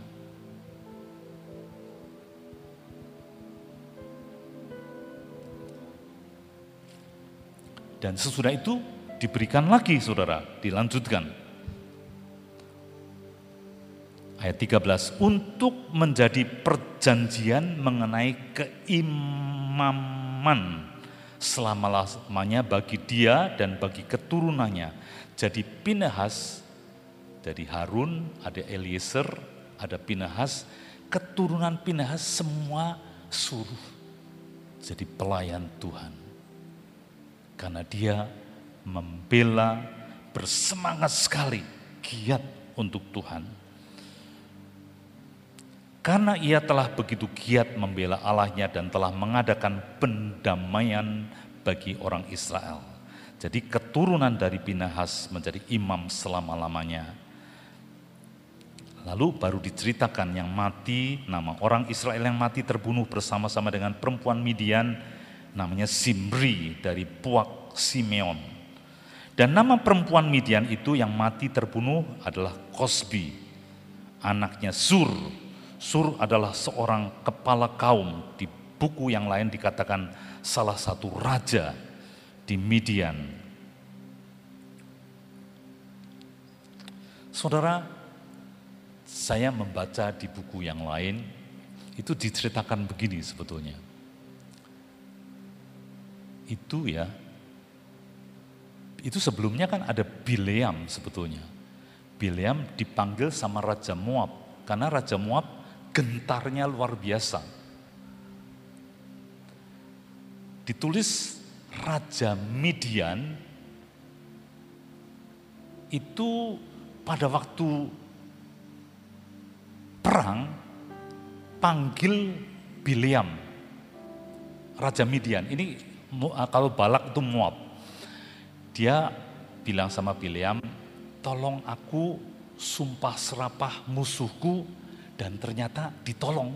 Dan sesudah itu diberikan lagi saudara, dilanjutkan ayat 13 untuk menjadi perjanjian mengenai keimaman selama-lamanya bagi dia dan bagi keturunannya. Jadi Pinehas dari Harun, ada Eliezer, ada Pinehas, keturunan Pinehas semua suruh jadi pelayan Tuhan. Karena dia membela bersemangat sekali, giat untuk Tuhan. Karena ia telah begitu giat membela Allahnya dan telah mengadakan pendamaian bagi orang Israel. Jadi keturunan dari Pinahas menjadi imam selama-lamanya. Lalu baru diceritakan yang mati, nama orang Israel yang mati terbunuh bersama-sama dengan perempuan Midian, namanya Simri dari Puak Simeon. Dan nama perempuan Midian itu yang mati terbunuh adalah Kosbi, anaknya Sur Sur adalah seorang kepala kaum. Di buku yang lain dikatakan salah satu raja di Midian. Saudara, saya membaca di buku yang lain, itu diceritakan begini sebetulnya. Itu ya, itu sebelumnya kan ada Bileam sebetulnya. Bileam dipanggil sama Raja Moab, karena Raja Moab gentarnya luar biasa. Ditulis Raja Midian itu pada waktu perang panggil Biliam, Raja Midian. Ini kalau Balak itu Moab. Dia bilang sama Biliam, tolong aku sumpah serapah musuhku dan ternyata ditolong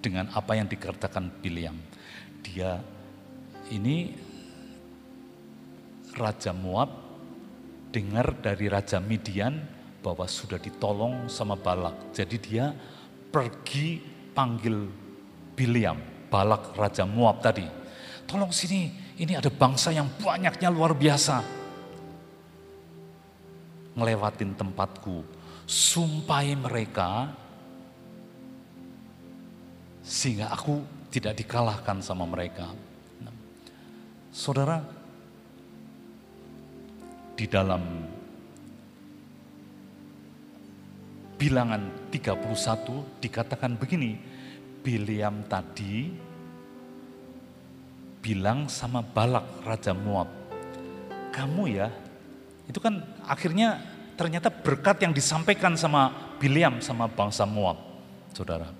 dengan apa yang dikerjakan Biliam. Dia ini Raja Moab dengar dari Raja Midian bahwa sudah ditolong sama Balak. Jadi dia pergi panggil Biliam, Balak Raja Moab tadi. Tolong sini, ini ada bangsa yang banyaknya luar biasa. Ngelewatin tempatku. Sumpai mereka sehingga aku tidak dikalahkan sama mereka. Saudara, di dalam bilangan 31 dikatakan begini, Biliam tadi bilang sama Balak Raja Moab, kamu ya, itu kan akhirnya ternyata berkat yang disampaikan sama Biliam sama bangsa Moab, saudara.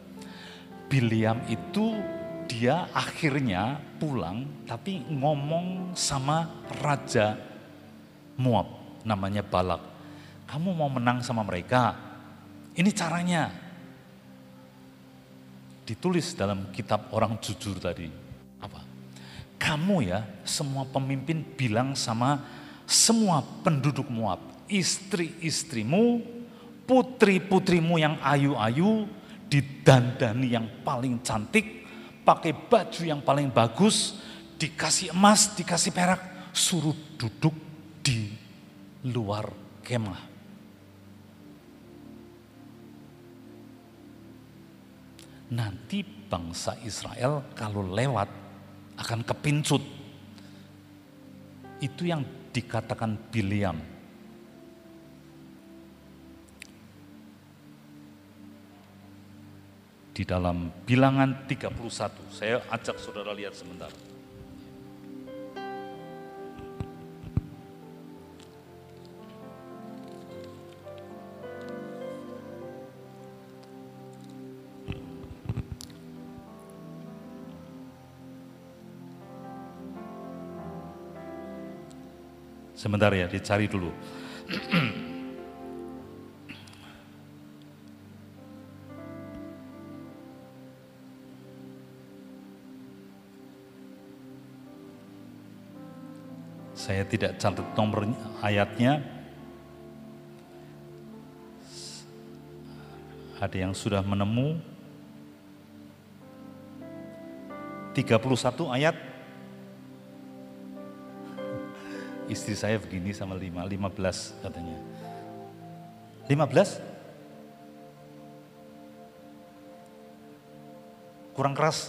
Biliam itu dia akhirnya pulang tapi ngomong sama Raja Moab namanya Balak. Kamu mau menang sama mereka? Ini caranya. Ditulis dalam kitab orang jujur tadi. Apa? kamu ya, semua pemimpin bilang sama semua penduduk Moab, istri-istrimu, putri-putrimu yang ayu-ayu, didandani yang paling cantik, pakai baju yang paling bagus, dikasih emas, dikasih perak, suruh duduk di luar kemah. Nanti bangsa Israel kalau lewat akan kepincut. Itu yang dikatakan Biliam. Di dalam bilangan 31, saya ajak saudara lihat sebentar. Sebentar ya, dicari dulu. Saya tidak catat nomor ayatnya. Ada yang sudah menemu 31 ayat istri saya begini sama lima, lima belas katanya. Lima belas? Kurang keras?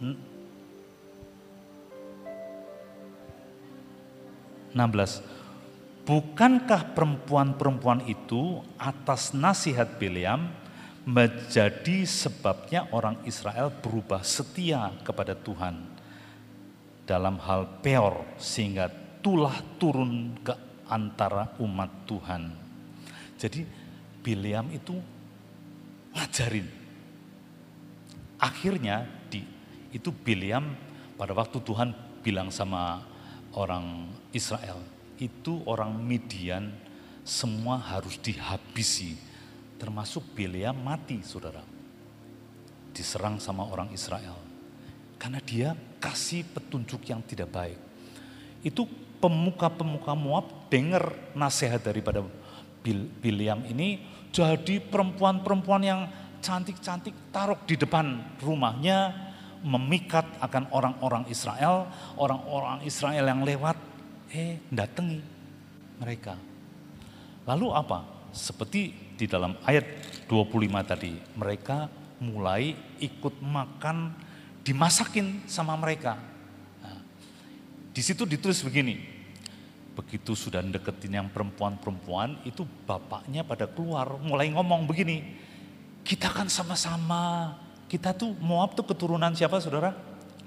Hmm? 16. Bukankah perempuan-perempuan itu atas nasihat Bileam menjadi sebabnya orang Israel berubah setia kepada Tuhan dalam hal peor sehingga tulah turun ke antara umat Tuhan. Jadi Biliam itu ngajarin. Akhirnya di itu Biliam pada waktu Tuhan bilang sama orang Israel, itu orang Midian semua harus dihabisi. Termasuk Biliam mati, saudara. Diserang sama orang Israel. Karena dia kasih petunjuk yang tidak baik. Itu pemuka-pemuka Moab dengar nasihat daripada Biliam ini jadi perempuan-perempuan yang cantik-cantik taruh di depan rumahnya memikat akan orang-orang Israel, orang-orang Israel yang lewat, eh datangi mereka. Lalu apa? Seperti di dalam ayat 25 tadi, mereka mulai ikut makan dimasakin sama mereka. Nah, di situ ditulis begini, begitu sudah deketin yang perempuan-perempuan, itu bapaknya pada keluar mulai ngomong begini, kita kan sama-sama, kita tuh Moab tuh keturunan siapa saudara?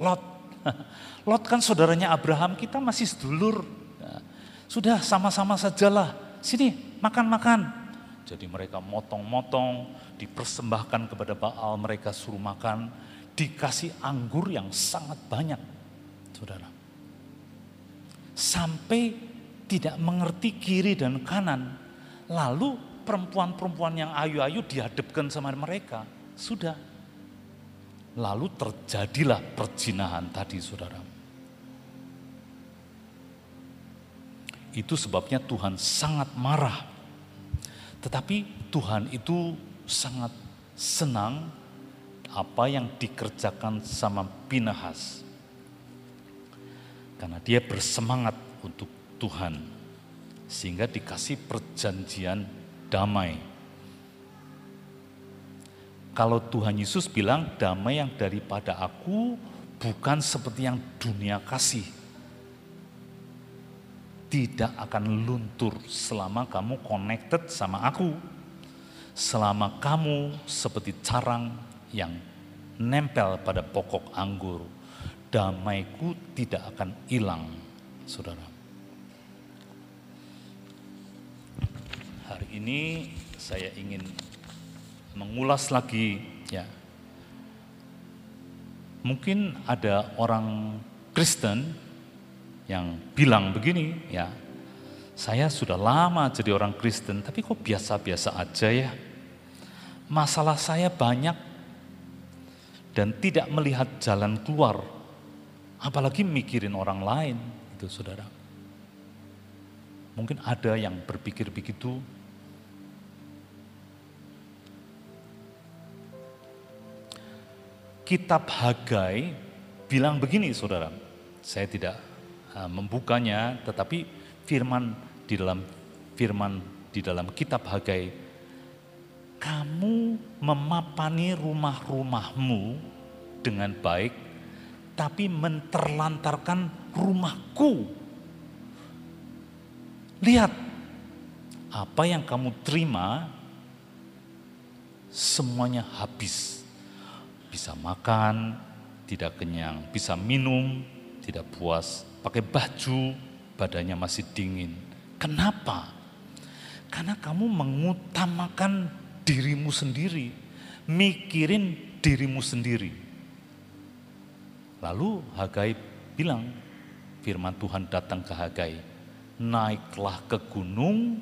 Lot. (laughs) Lot kan saudaranya Abraham, kita masih sedulur. Nah, sudah sama-sama sajalah, sini makan-makan. Jadi mereka motong-motong, dipersembahkan kepada Baal, mereka suruh makan dikasih anggur yang sangat banyak, saudara. Sampai tidak mengerti kiri dan kanan. Lalu perempuan-perempuan yang ayu-ayu dihadapkan sama mereka. Sudah. Lalu terjadilah perjinahan tadi saudara. Itu sebabnya Tuhan sangat marah. Tetapi Tuhan itu sangat senang apa yang dikerjakan sama Pinahas. Karena dia bersemangat untuk Tuhan. Sehingga dikasih perjanjian damai. Kalau Tuhan Yesus bilang damai yang daripada aku bukan seperti yang dunia kasih. Tidak akan luntur selama kamu connected sama aku. Selama kamu seperti carang yang nempel pada pokok anggur, damaiku tidak akan hilang, saudara. Hari ini saya ingin mengulas lagi, ya. Mungkin ada orang Kristen yang bilang begini, ya. Saya sudah lama jadi orang Kristen, tapi kok biasa-biasa aja ya. Masalah saya banyak dan tidak melihat jalan keluar Apalagi mikirin orang lain, itu saudara. Mungkin ada yang berpikir begitu. Kitab Hagai bilang begini saudara, saya tidak uh, membukanya, tetapi firman di dalam firman di dalam kitab Hagai, kamu memapani rumah-rumahmu dengan baik, tapi menterlantarkan rumahku. Lihat, apa yang kamu terima semuanya habis. Bisa makan, tidak kenyang, bisa minum, tidak puas, pakai baju, badannya masih dingin. Kenapa? Karena kamu mengutamakan dirimu sendiri, mikirin dirimu sendiri. Lalu Hagai bilang, firman Tuhan datang ke Hagai, naiklah ke gunung,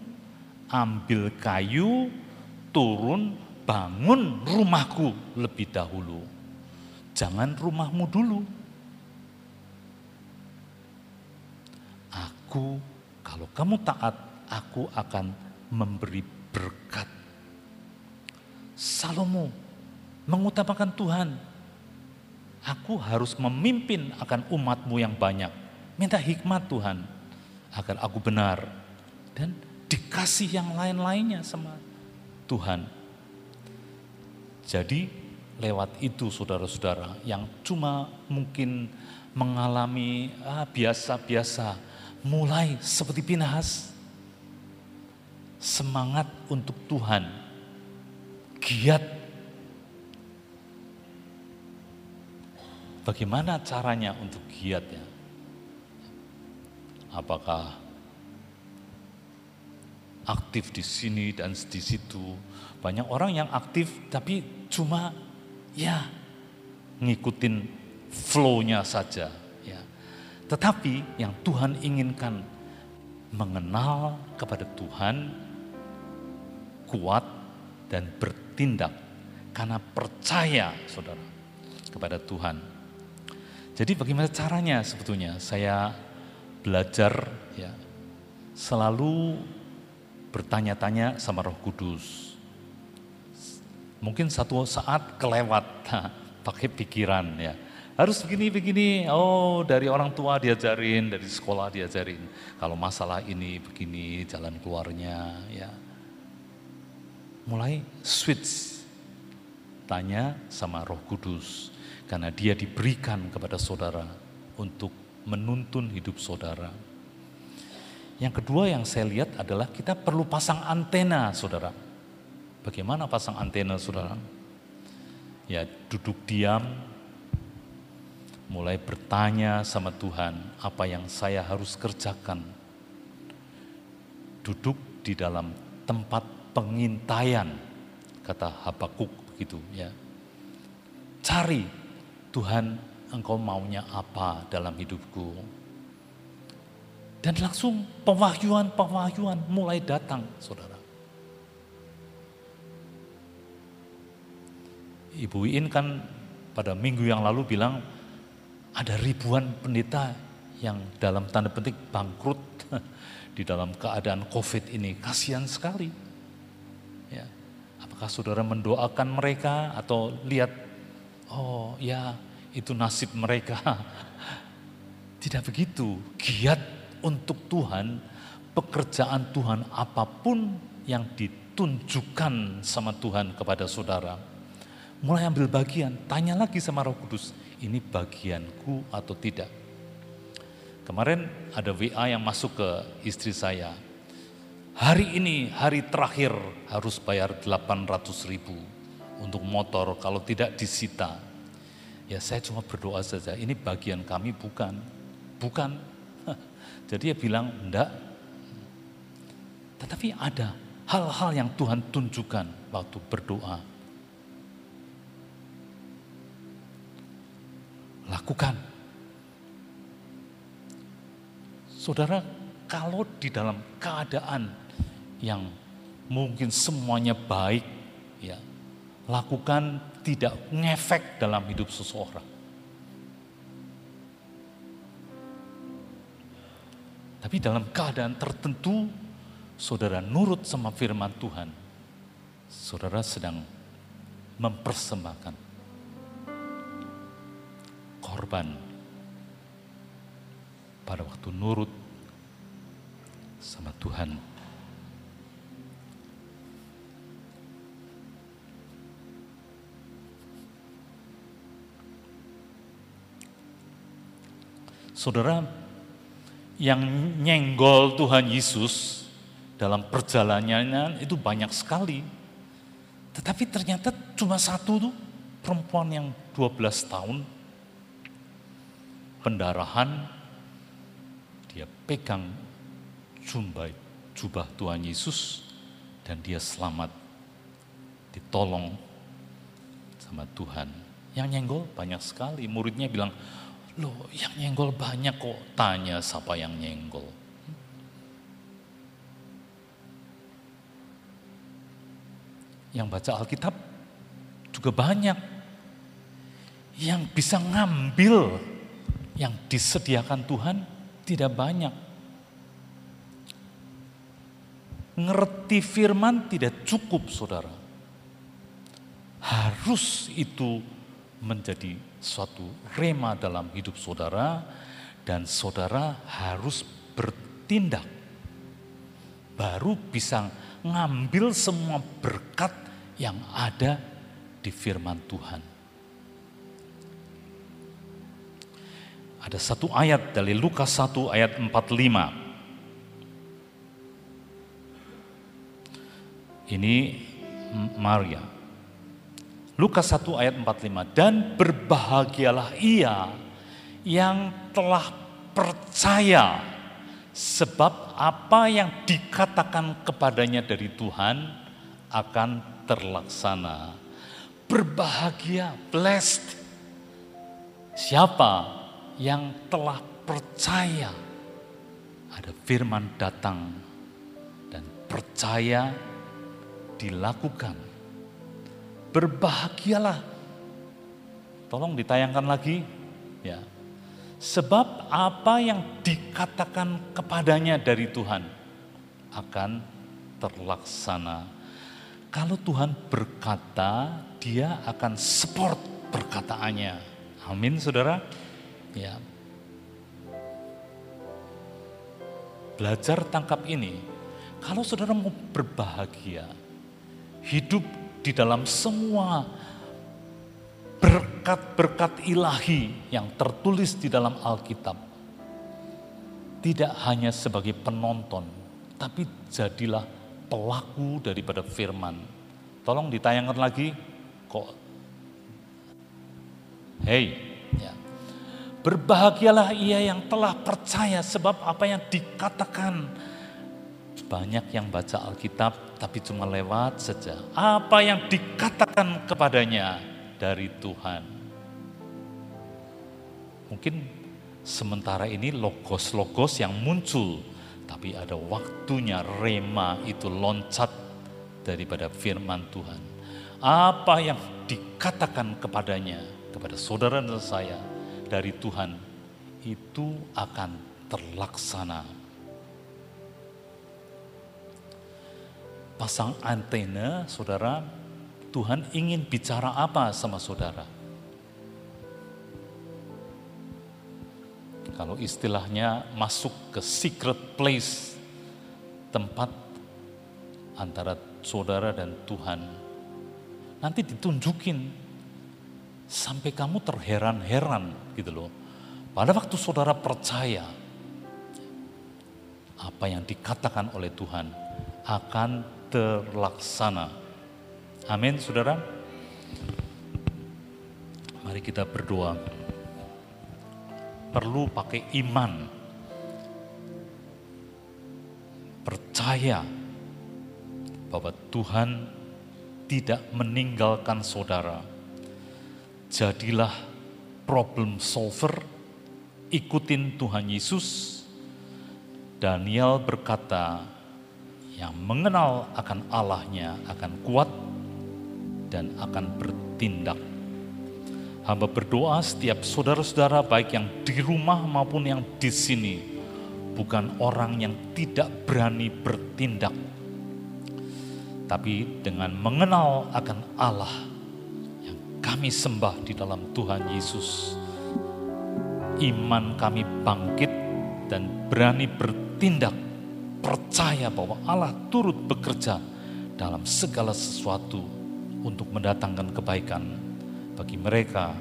ambil kayu, turun, bangun rumahku lebih dahulu. Jangan rumahmu dulu. Aku, kalau kamu taat, aku akan memberi berkat. Salomo mengutamakan Tuhan, Aku harus memimpin akan umatmu yang banyak. Minta hikmat Tuhan agar aku benar. Dan dikasih yang lain-lainnya sama Tuhan. Jadi lewat itu saudara-saudara yang cuma mungkin mengalami ah, biasa-biasa. mulai seperti Pinahas. Semangat untuk Tuhan. Giat Bagaimana caranya untuk giat ya? Apakah aktif di sini dan di situ? Banyak orang yang aktif tapi cuma ya ngikutin flow-nya saja ya. Tetapi yang Tuhan inginkan mengenal kepada Tuhan kuat dan bertindak karena percaya Saudara kepada Tuhan jadi bagaimana caranya sebetulnya saya belajar ya selalu bertanya-tanya sama Roh Kudus. Mungkin satu saat kelewat (laughs) pakai pikiran ya. Harus begini-begini, oh dari orang tua diajarin, dari sekolah diajarin. Kalau masalah ini begini jalan keluarnya ya. Mulai switch, tanya sama roh kudus karena dia diberikan kepada saudara untuk menuntun hidup saudara. Yang kedua yang saya lihat adalah kita perlu pasang antena saudara. Bagaimana pasang antena saudara? Ya duduk diam, mulai bertanya sama Tuhan apa yang saya harus kerjakan. Duduk di dalam tempat pengintaian, kata Habakuk begitu ya. Cari Tuhan engkau maunya apa dalam hidupku. Dan langsung pewahyuan-pewahyuan mulai datang saudara. Ibu In kan pada minggu yang lalu bilang ada ribuan pendeta yang dalam tanda petik bangkrut (laughs) di dalam keadaan COVID ini. Kasihan sekali. Ya. Apakah saudara mendoakan mereka atau lihat, oh ya itu nasib mereka. (laughs) Tidak begitu, giat untuk Tuhan, pekerjaan Tuhan apa pun yang ditunjukkan sama Tuhan kepada saudara. Mulai ambil bagian, tanya lagi sama Roh Kudus, ini bagianku atau tidak. Kemarin ada WA yang masuk ke istri saya. Hari ini hari terakhir harus bayar 800 ribu untuk motor kalau tidak disita. Ya saya cuma berdoa saja, ini bagian kami bukan. Bukan. Jadi dia bilang, enggak. Tetapi ada hal-hal yang Tuhan tunjukkan waktu berdoa. Lakukan. Saudara, kalau di dalam keadaan yang mungkin semuanya baik, ya lakukan tidak ngefek dalam hidup seseorang. Tapi dalam keadaan tertentu, saudara nurut sama firman Tuhan, saudara sedang mempersembahkan korban pada waktu nurut sama Tuhan. Saudara, yang nyenggol Tuhan Yesus dalam perjalanannya itu banyak sekali. Tetapi ternyata cuma satu tuh perempuan yang 12 tahun pendarahan dia pegang jubah, jubah Tuhan Yesus dan dia selamat ditolong sama Tuhan. Yang nyenggol banyak sekali. Muridnya bilang, Loh, yang nyenggol banyak kok. Tanya siapa yang nyenggol. Yang baca Alkitab juga banyak. Yang bisa ngambil yang disediakan Tuhan tidak banyak. Ngerti firman tidak cukup saudara. Harus itu menjadi suatu rema dalam hidup saudara dan saudara harus bertindak. Baru bisa ngambil semua berkat yang ada di firman Tuhan. Ada satu ayat dari Lukas 1 ayat 45. Ini Maria Lukas 1 ayat 45. Dan berbahagialah ia yang telah percaya sebab apa yang dikatakan kepadanya dari Tuhan akan terlaksana. Berbahagia, blessed. Siapa yang telah percaya ada firman datang dan percaya dilakukan berbahagialah. Tolong ditayangkan lagi. Ya. Sebab apa yang dikatakan kepadanya dari Tuhan akan terlaksana. Kalau Tuhan berkata, dia akan support perkataannya. Amin, saudara. Ya. Belajar tangkap ini. Kalau saudara mau berbahagia, hidup di dalam semua berkat-berkat ilahi yang tertulis di dalam Alkitab. Tidak hanya sebagai penonton, tapi jadilah pelaku daripada firman. Tolong ditayangkan lagi, kok. Hei, ya. berbahagialah ia yang telah percaya sebab apa yang dikatakan banyak yang baca Alkitab tapi cuma lewat saja. Apa yang dikatakan kepadanya dari Tuhan. Mungkin sementara ini logos-logos yang muncul, tapi ada waktunya rema itu loncat daripada firman Tuhan. Apa yang dikatakan kepadanya, kepada saudara dan saya dari Tuhan, itu akan terlaksana pasang antena, saudara, Tuhan ingin bicara apa sama saudara? Kalau istilahnya masuk ke secret place, tempat antara saudara dan Tuhan, nanti ditunjukin sampai kamu terheran-heran gitu loh. Pada waktu saudara percaya apa yang dikatakan oleh Tuhan akan terlaksana. Amin, saudara. Mari kita berdoa. Perlu pakai iman. Percaya bahwa Tuhan tidak meninggalkan saudara. Jadilah problem solver, ikutin Tuhan Yesus. Daniel berkata, yang mengenal akan Allahnya akan kuat dan akan bertindak. Hamba berdoa setiap saudara-saudara baik yang di rumah maupun yang di sini bukan orang yang tidak berani bertindak, tapi dengan mengenal akan Allah yang kami sembah di dalam Tuhan Yesus. Iman kami bangkit dan berani bertindak, percaya bahwa Allah turut bekerja dalam segala sesuatu untuk mendatangkan kebaikan bagi mereka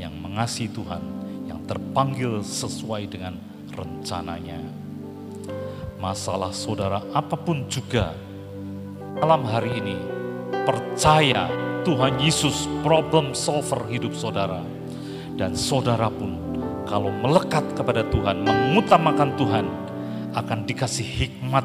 yang mengasihi Tuhan, yang terpanggil sesuai dengan rencananya. Masalah saudara apa pun juga malam hari ini percaya Tuhan Yesus problem solver hidup saudara. Dan saudara pun kalau melekat kepada Tuhan, mengutamakan Tuhan, akan dikasih hikmat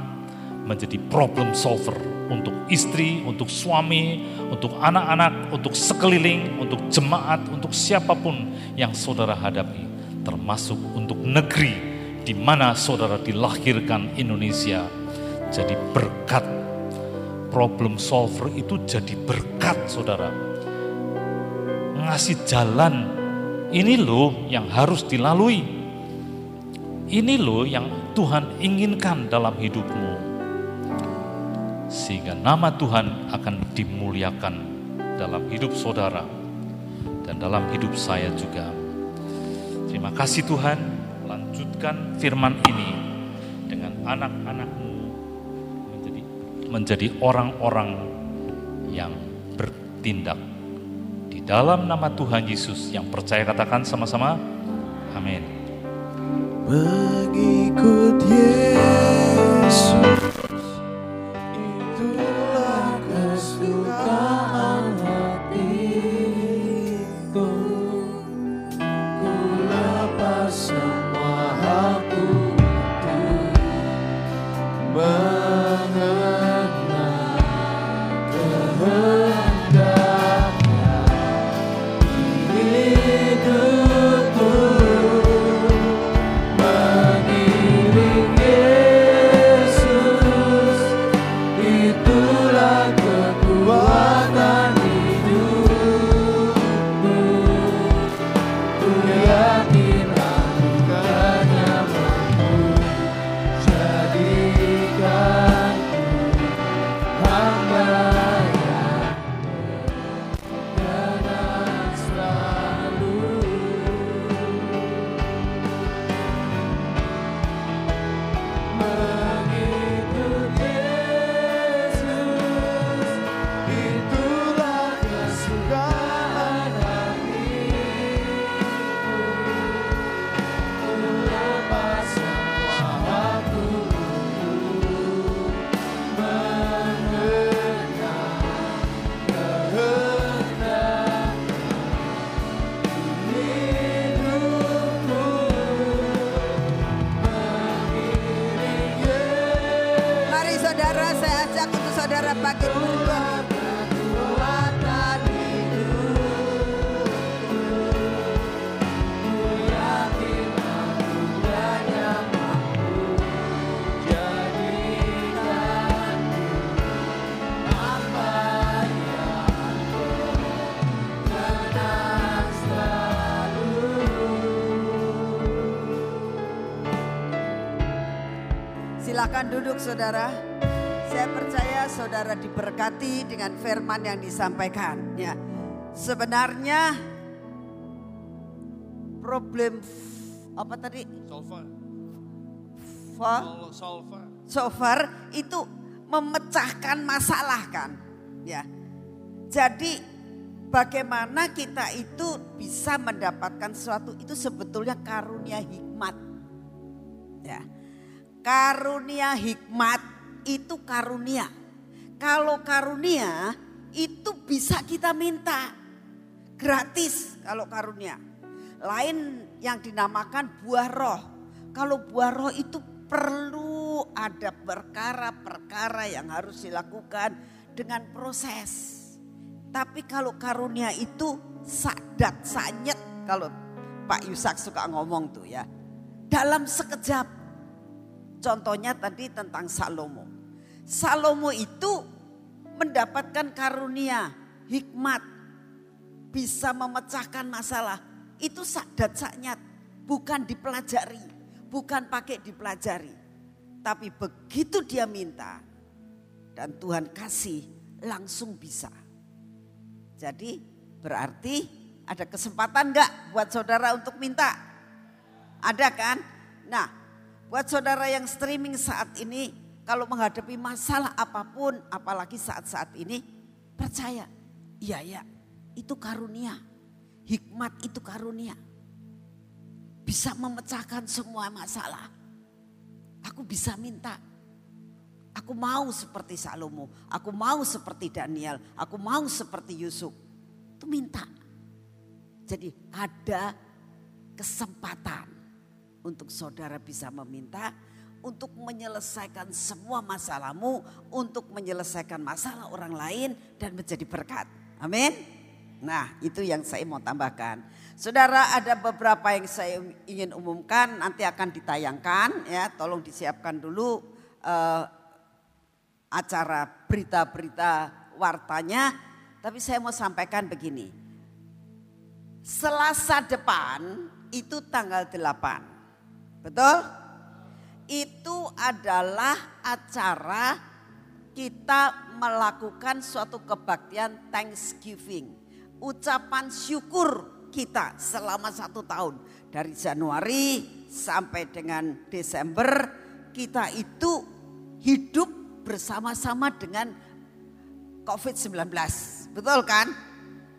menjadi problem solver untuk istri, untuk suami, untuk anak-anak, untuk sekeliling, untuk jemaat, untuk siapa pun yang saudara hadapi, termasuk untuk negeri di mana saudara dilahirkan Indonesia. Jadi berkat problem solver itu jadi berkat saudara. Ngasih jalan, ini loh yang harus dilalui. Ini loh yang Tuhan inginkan dalam hidupmu. Sehingga nama Tuhan akan dimuliakan dalam hidup saudara dan dalam hidup saya juga. Terima kasih Tuhan, lanjutkan firman ini dengan anak-anakmu menjadi menjadi orang-orang yang bertindak di dalam nama Tuhan Yesus yang percaya katakan sama-sama amin Mengikut Yesus firman yang disampaikan. Ya, sebenarnya problem apa tadi? Solver. Fa- Solver. Solver itu memecahkan masalah kan. Ya. Jadi bagaimana kita itu bisa mendapatkan sesuatu itu sebetulnya karunia hikmat. Ya. Karunia hikmat itu karunia. Kalau karunia itu bisa kita minta gratis kalau karunia. Lain yang dinamakan buah roh. Kalau buah roh itu perlu ada perkara-perkara yang harus dilakukan dengan proses. Tapi kalau karunia itu sadat, sanyet kalau Pak Yusak suka ngomong tuh ya. Dalam sekejap. Contohnya tadi tentang Salomo. Salomo itu mendapatkan karunia, hikmat, bisa memecahkan masalah. Itu sadat sanyat, bukan dipelajari, bukan pakai dipelajari, tapi begitu dia minta dan Tuhan kasih langsung bisa. Jadi berarti ada kesempatan enggak buat saudara untuk minta? Ada kan? Nah, buat saudara yang streaming saat ini, kalau menghadapi masalah apa pun, apalagi saat-saat ini, percaya, iya ya, itu karunia. Hikmat itu karunia. Bisa memecahkan semua masalah. Aku bisa minta. Aku mau seperti Salomo. Aku mau seperti Daniel. Aku mau seperti Yusuf. Itu minta. Jadi ada kesempatan untuk saudara bisa meminta untuk menyelesaikan semua masalahmu, untuk menyelesaikan masalah orang lain dan menjadi berkat. Amin. Nah, itu yang saya mau tambahkan. Saudara, ada beberapa yang saya ingin umumkan nanti akan ditayangkan ya. Tolong disiapkan dulu uh, acara berita-berita wartanya. Tapi saya mau sampaikan begini. Selasa depan itu tanggal 8. Betul? Itu adalah acara kita melakukan suatu kebaktian Thanksgiving. Ucapan syukur kita selama satu tahun. Dari Januari sampai dengan Desember kita itu hidup bersama-sama dengan COVID-19. Betul kan?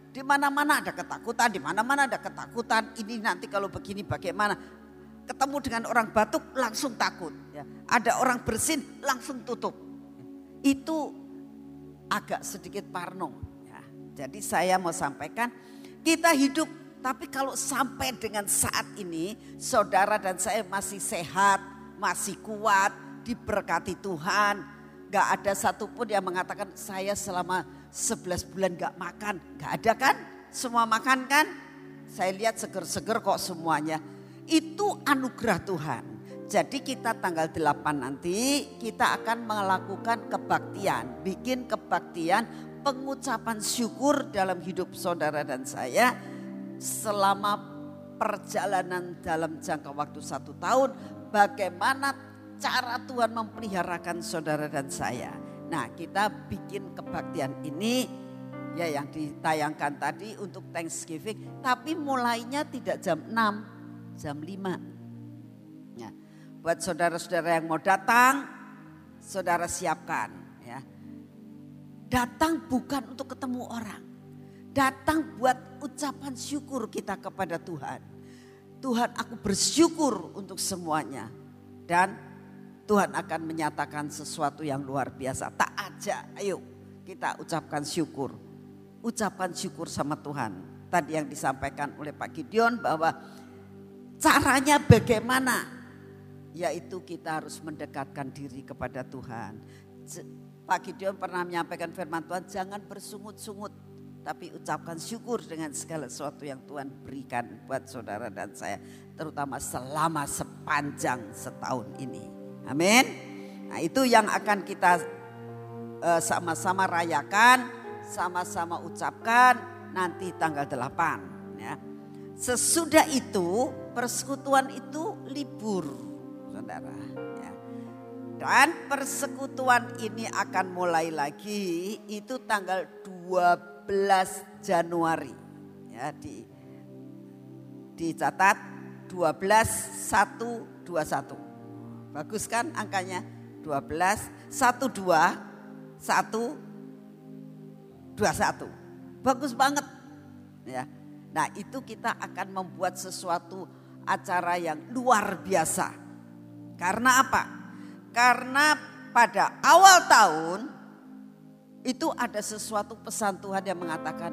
Di mana-mana ada ketakutan, di mana-mana ada ketakutan. Ini nanti kalau begini bagaimana? Ketemu dengan orang batuk langsung takut. Ya. Ada orang bersin langsung tutup. Itu agak sedikit parno. Ya. Jadi saya mau sampaikan kita hidup tapi kalau sampai dengan saat ini saudara dan saya masih sehat, masih kuat, diberkati Tuhan. Gak ada satupun yang mengatakan saya selama 11 bulan gak makan. Gak ada kan? Semua makan kan? Saya lihat seger-seger kok semuanya. Itu anugerah Tuhan. Jadi kita tanggal 8 nanti kita akan melakukan kebaktian. Bikin kebaktian pengucapan syukur dalam hidup saudara dan saya. Selama perjalanan dalam jangka waktu satu tahun. Bagaimana cara Tuhan memeliharakan saudara dan saya. Nah kita bikin kebaktian ini ya yang ditayangkan tadi untuk Thanksgiving. Tapi mulainya tidak jam 6, jam 5. Ya. Buat saudara-saudara yang mau datang, saudara siapkan. Ya. Datang bukan untuk ketemu orang. Datang buat ucapan syukur kita kepada Tuhan. Tuhan aku bersyukur untuk semuanya. Dan Tuhan akan menyatakan sesuatu yang luar biasa. Tak aja, ayo kita ucapkan syukur. Ucapan syukur sama Tuhan. Tadi yang disampaikan oleh Pak Gideon bahwa caranya bagaimana? Yaitu kita harus mendekatkan diri kepada Tuhan. Pak Gideon pernah menyampaikan firman Tuhan, jangan bersungut-sungut. Tapi ucapkan syukur dengan segala sesuatu yang Tuhan berikan buat saudara dan saya. Terutama selama sepanjang setahun ini. Amin. Nah, itu yang akan kita uh, sama-sama rayakan, sama-sama ucapkan nanti tanggal 8 ya. Sesudah itu persekutuan itu libur, Saudara, ya. Dan persekutuan ini akan mulai lagi itu tanggal 12 Januari. Ya, di dicatat 12 1 21. Bagus kan angkanya? 12, 1, 2, 1, 21. Bagus banget. Ya. Nah itu kita akan membuat sesuatu acara yang luar biasa. Karena apa? Karena pada awal tahun itu ada sesuatu pesan Tuhan yang mengatakan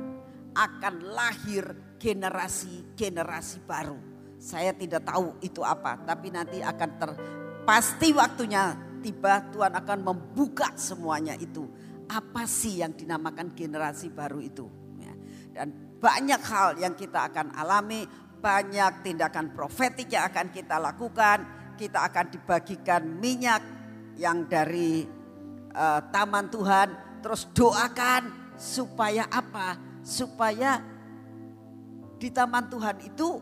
akan lahir generasi-generasi baru. Saya tidak tahu itu apa, tapi nanti akan ter, Pasti waktunya tiba Tuhan akan membuka semuanya itu. Apa sih yang dinamakan generasi baru itu? Ya. Dan banyak hal yang kita akan alami, banyak tindakan profetik yang akan kita lakukan. Kita akan dibagikan minyak yang dari uh, taman Tuhan. Terus doakan supaya apa? Supaya di taman Tuhan itu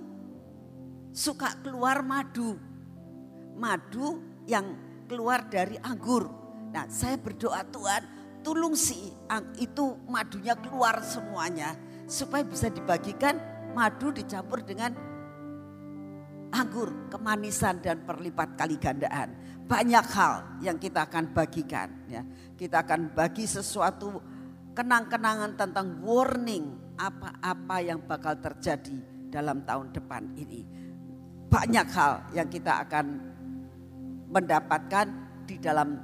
suka keluar madu madu yang keluar dari anggur. Nah, saya berdoa Tuhan, tolong si itu madunya keluar semuanya supaya bisa dibagikan madu dicampur dengan anggur, kemanisan dan perlipat kali gandaan. Banyak hal yang kita akan bagikan ya. Kita akan bagi sesuatu kenang-kenangan tentang warning apa-apa yang bakal terjadi dalam tahun depan ini. Banyak hal yang kita akan mendapatkan di dalam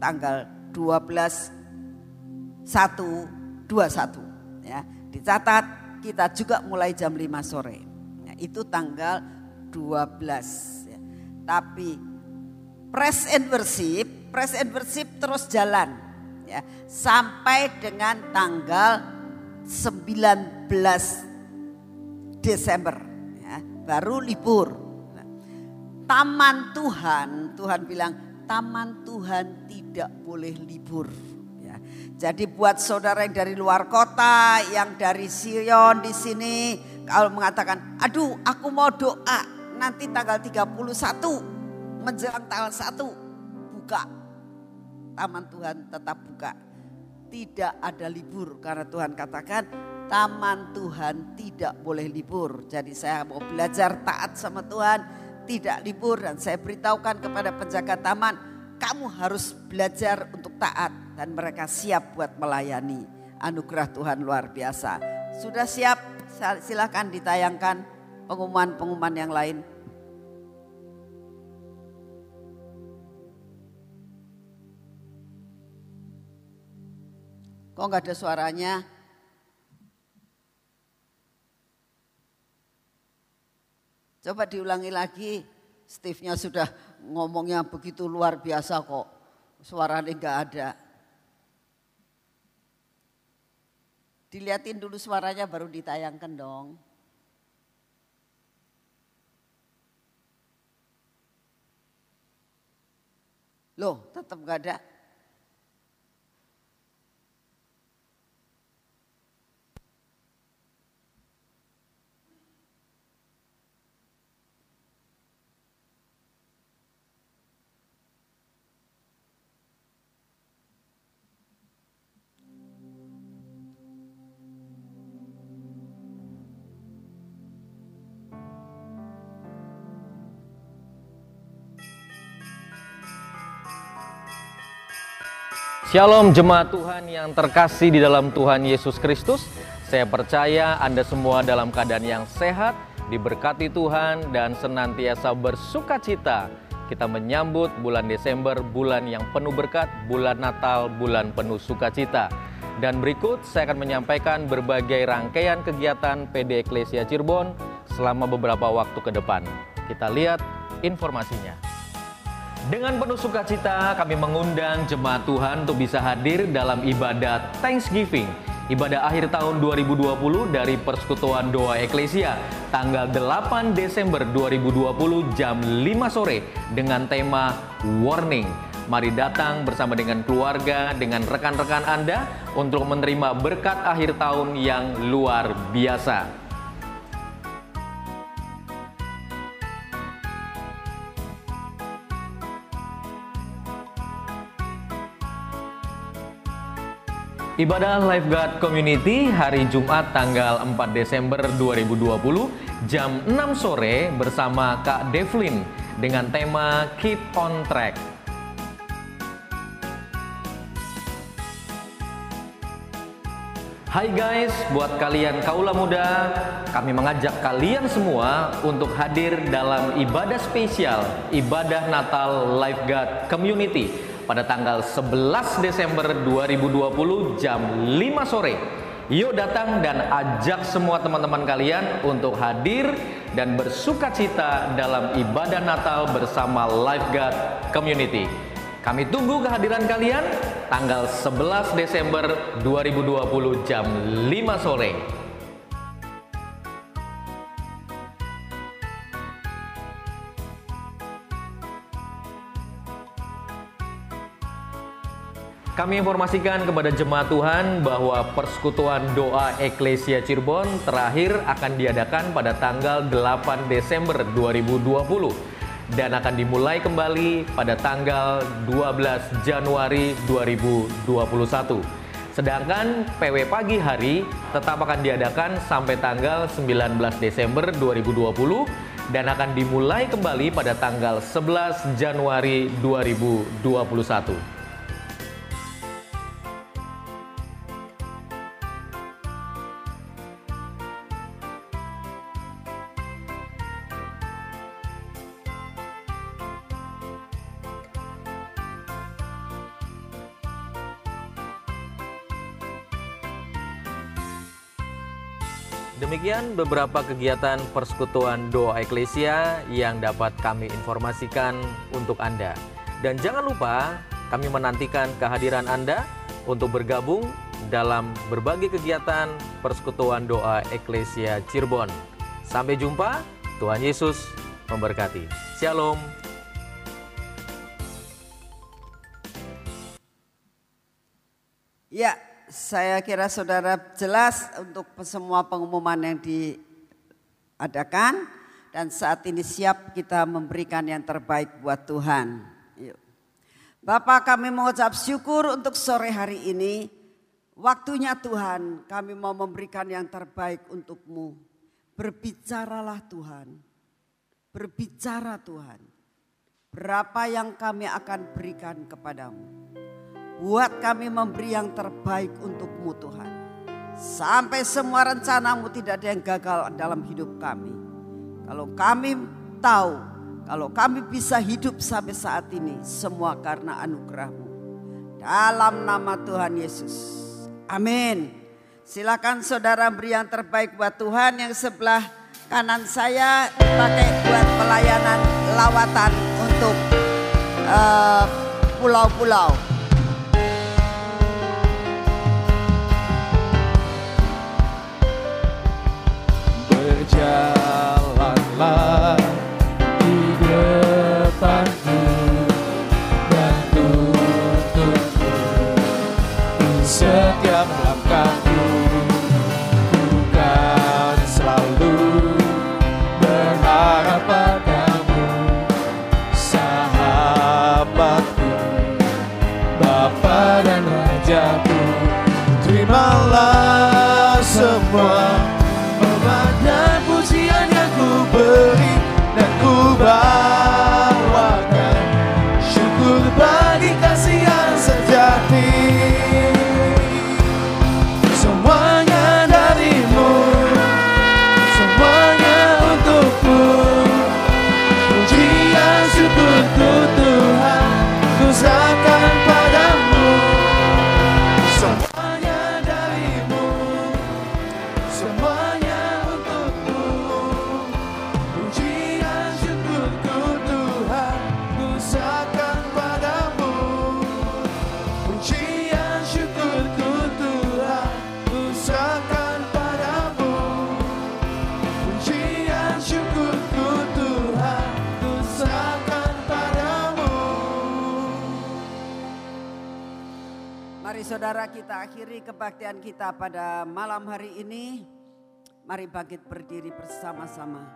tanggal 12 1 21 ya. Dicatat kita juga mulai jam 5 sore. Ya, itu tanggal 12 ya. Tapi press and worship, press and worship terus jalan ya sampai dengan tanggal 19 Desember ya, baru libur. Nah, Taman Tuhan, Tuhan bilang taman Tuhan tidak boleh libur. Jadi buat saudara yang dari luar kota, yang dari Sion di sini, kalau mengatakan, aduh aku mau doa nanti tanggal 31 menjelang tanggal 1 buka. Taman Tuhan tetap buka. Tidak ada libur karena Tuhan katakan taman Tuhan tidak boleh libur. Jadi saya mau belajar taat sama Tuhan, tidak libur dan saya beritahukan kepada penjaga taman, kamu harus belajar untuk taat dan mereka siap buat melayani. Anugerah Tuhan luar biasa. Sudah siap? Silakan ditayangkan pengumuman-pengumuman yang lain. Kok nggak ada suaranya? Coba diulangi lagi. Steve-nya sudah ngomongnya begitu luar biasa kok. Suaranya nggak ada. Dilihatin dulu suaranya baru ditayangkan dong. Loh, tetap nggak ada. Shalom jemaat Tuhan yang terkasih di dalam Tuhan Yesus Kristus. Saya percaya Anda semua dalam keadaan yang sehat, diberkati Tuhan dan senantiasa bersuka cita. Kita menyambut bulan Desember, bulan yang penuh berkat, bulan Natal, bulan penuh sukacita. Dan berikut saya akan menyampaikan berbagai rangkaian kegiatan PD Eklesia Cirebon selama beberapa waktu ke depan. Kita lihat informasinya. Dengan penuh sukacita kami mengundang jemaat Tuhan untuk bisa hadir dalam ibadah Thanksgiving. Ibadah akhir tahun 2020 dari Persekutuan Doa Eklesia tanggal 8 Desember 2020 jam 5 sore dengan tema Warning. Mari datang bersama dengan keluarga, dengan rekan-rekan Anda untuk menerima berkat akhir tahun yang luar biasa. Ibadah Lifeguard Community hari Jumat tanggal 4 Desember 2020 jam 6 sore bersama Kak Devlin dengan tema Keep on Track. Hai guys, buat kalian kaula muda, kami mengajak kalian semua untuk hadir dalam ibadah spesial, ibadah Natal Lifeguard Community pada tanggal 11 Desember 2020 jam 5 sore. Yuk datang dan ajak semua teman-teman kalian untuk hadir dan bersuka cita dalam ibadah Natal bersama Lifeguard Community. Kami tunggu kehadiran kalian tanggal 11 Desember 2020 jam 5 sore. Kami informasikan kepada jemaat Tuhan bahwa persekutuan doa Eklesia Cirebon terakhir akan diadakan pada tanggal 8 Desember 2020. dan akan dimulai kembali pada tanggal 12 Januari 2021. Sedangkan PW pagi hari tetap akan diadakan sampai tanggal 19 Desember 2020 dan akan dimulai kembali pada tanggal 11 Januari 2021. Demikian beberapa kegiatan persekutuan doa eklesia yang dapat kami informasikan untuk Anda. Dan jangan lupa kami menantikan kehadiran Anda untuk bergabung dalam berbagai kegiatan persekutuan doa eklesia Cirebon. Sampai jumpa, Tuhan Yesus memberkati. Shalom. Ya, saya kira saudara jelas untuk semua pengumuman yang diadakan dan saat ini siap kita memberikan yang terbaik buat Tuhan. Bapak kami mengucap syukur untuk sore hari ini. Waktunya Tuhan kami mau memberikan yang terbaik untukmu. Berbicaralah Tuhan. Berbicara Tuhan. Berapa yang kami akan berikan kepadamu. Buat kami memberi yang terbaik untukmu Tuhan. Sampai semua rencanamu tidak ada yang gagal dalam hidup kami. Kalau kami tahu, kalau kami bisa hidup sampai saat ini, semua karena anugerahmu. Dalam nama Tuhan Yesus. Amin. Silakan saudara beri yang terbaik buat Tuhan yang sebelah kanan saya pakai buat pelayanan lawatan untuk eh, pulau-pulau. Uh, job. Kebaktian kita pada malam hari ini. Mari bangkit berdiri bersama-sama.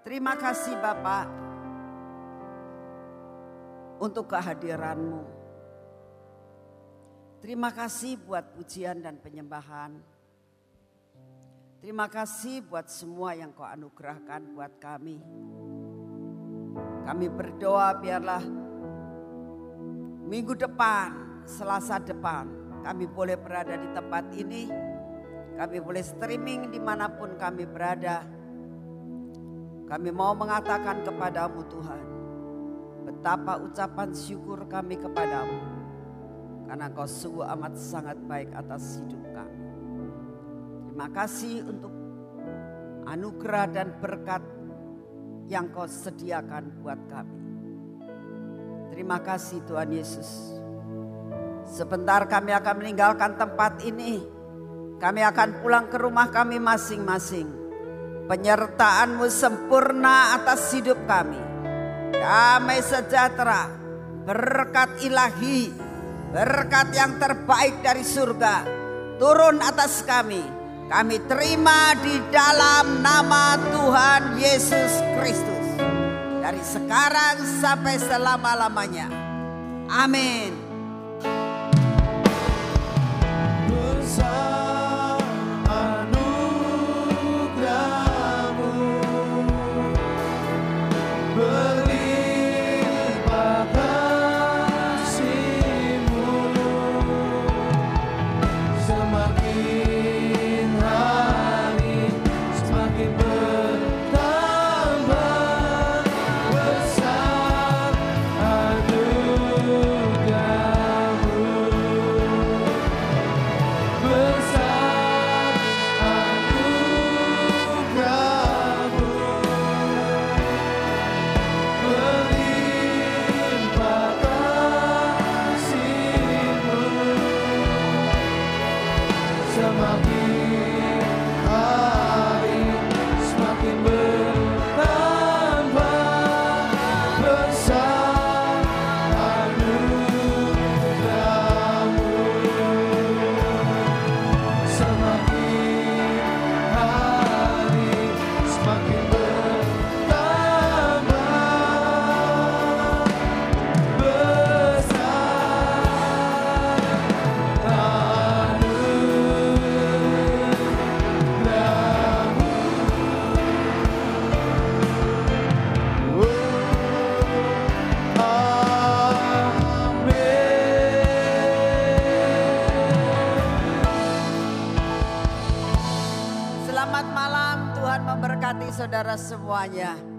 Terima kasih Bapak untuk kehadiranmu. Terima kasih buat pujian dan penyembahan. Terima kasih buat semua yang kau anugerahkan buat kami. Kami berdoa biarlah minggu depan, selasa depan, kami boleh berada di tempat ini. Kami boleh streaming di mana pun kami berada. Kami mau mengatakan kepadamu Tuhan, betapa ucapan syukur kami kepadamu. Karena kau sungguh amat sangat baik atas hidup kami. Terima kasih untuk anugerah dan berkat yang kau sediakan buat kami. Terima kasih Tuhan Yesus. Sebentar kami akan meninggalkan tempat ini. Kami akan pulang ke rumah kami masing-masing. Penyertaanmu sempurna atas hidup kami. Damai sejahtera, berkat ilahi, berkat yang terbaik dari surga. Turun atas kami. Kami terima di dalam nama Tuhan Yesus Kristus. Dari sekarang sampai selama-lamanya. Amin. Saudara semuanya.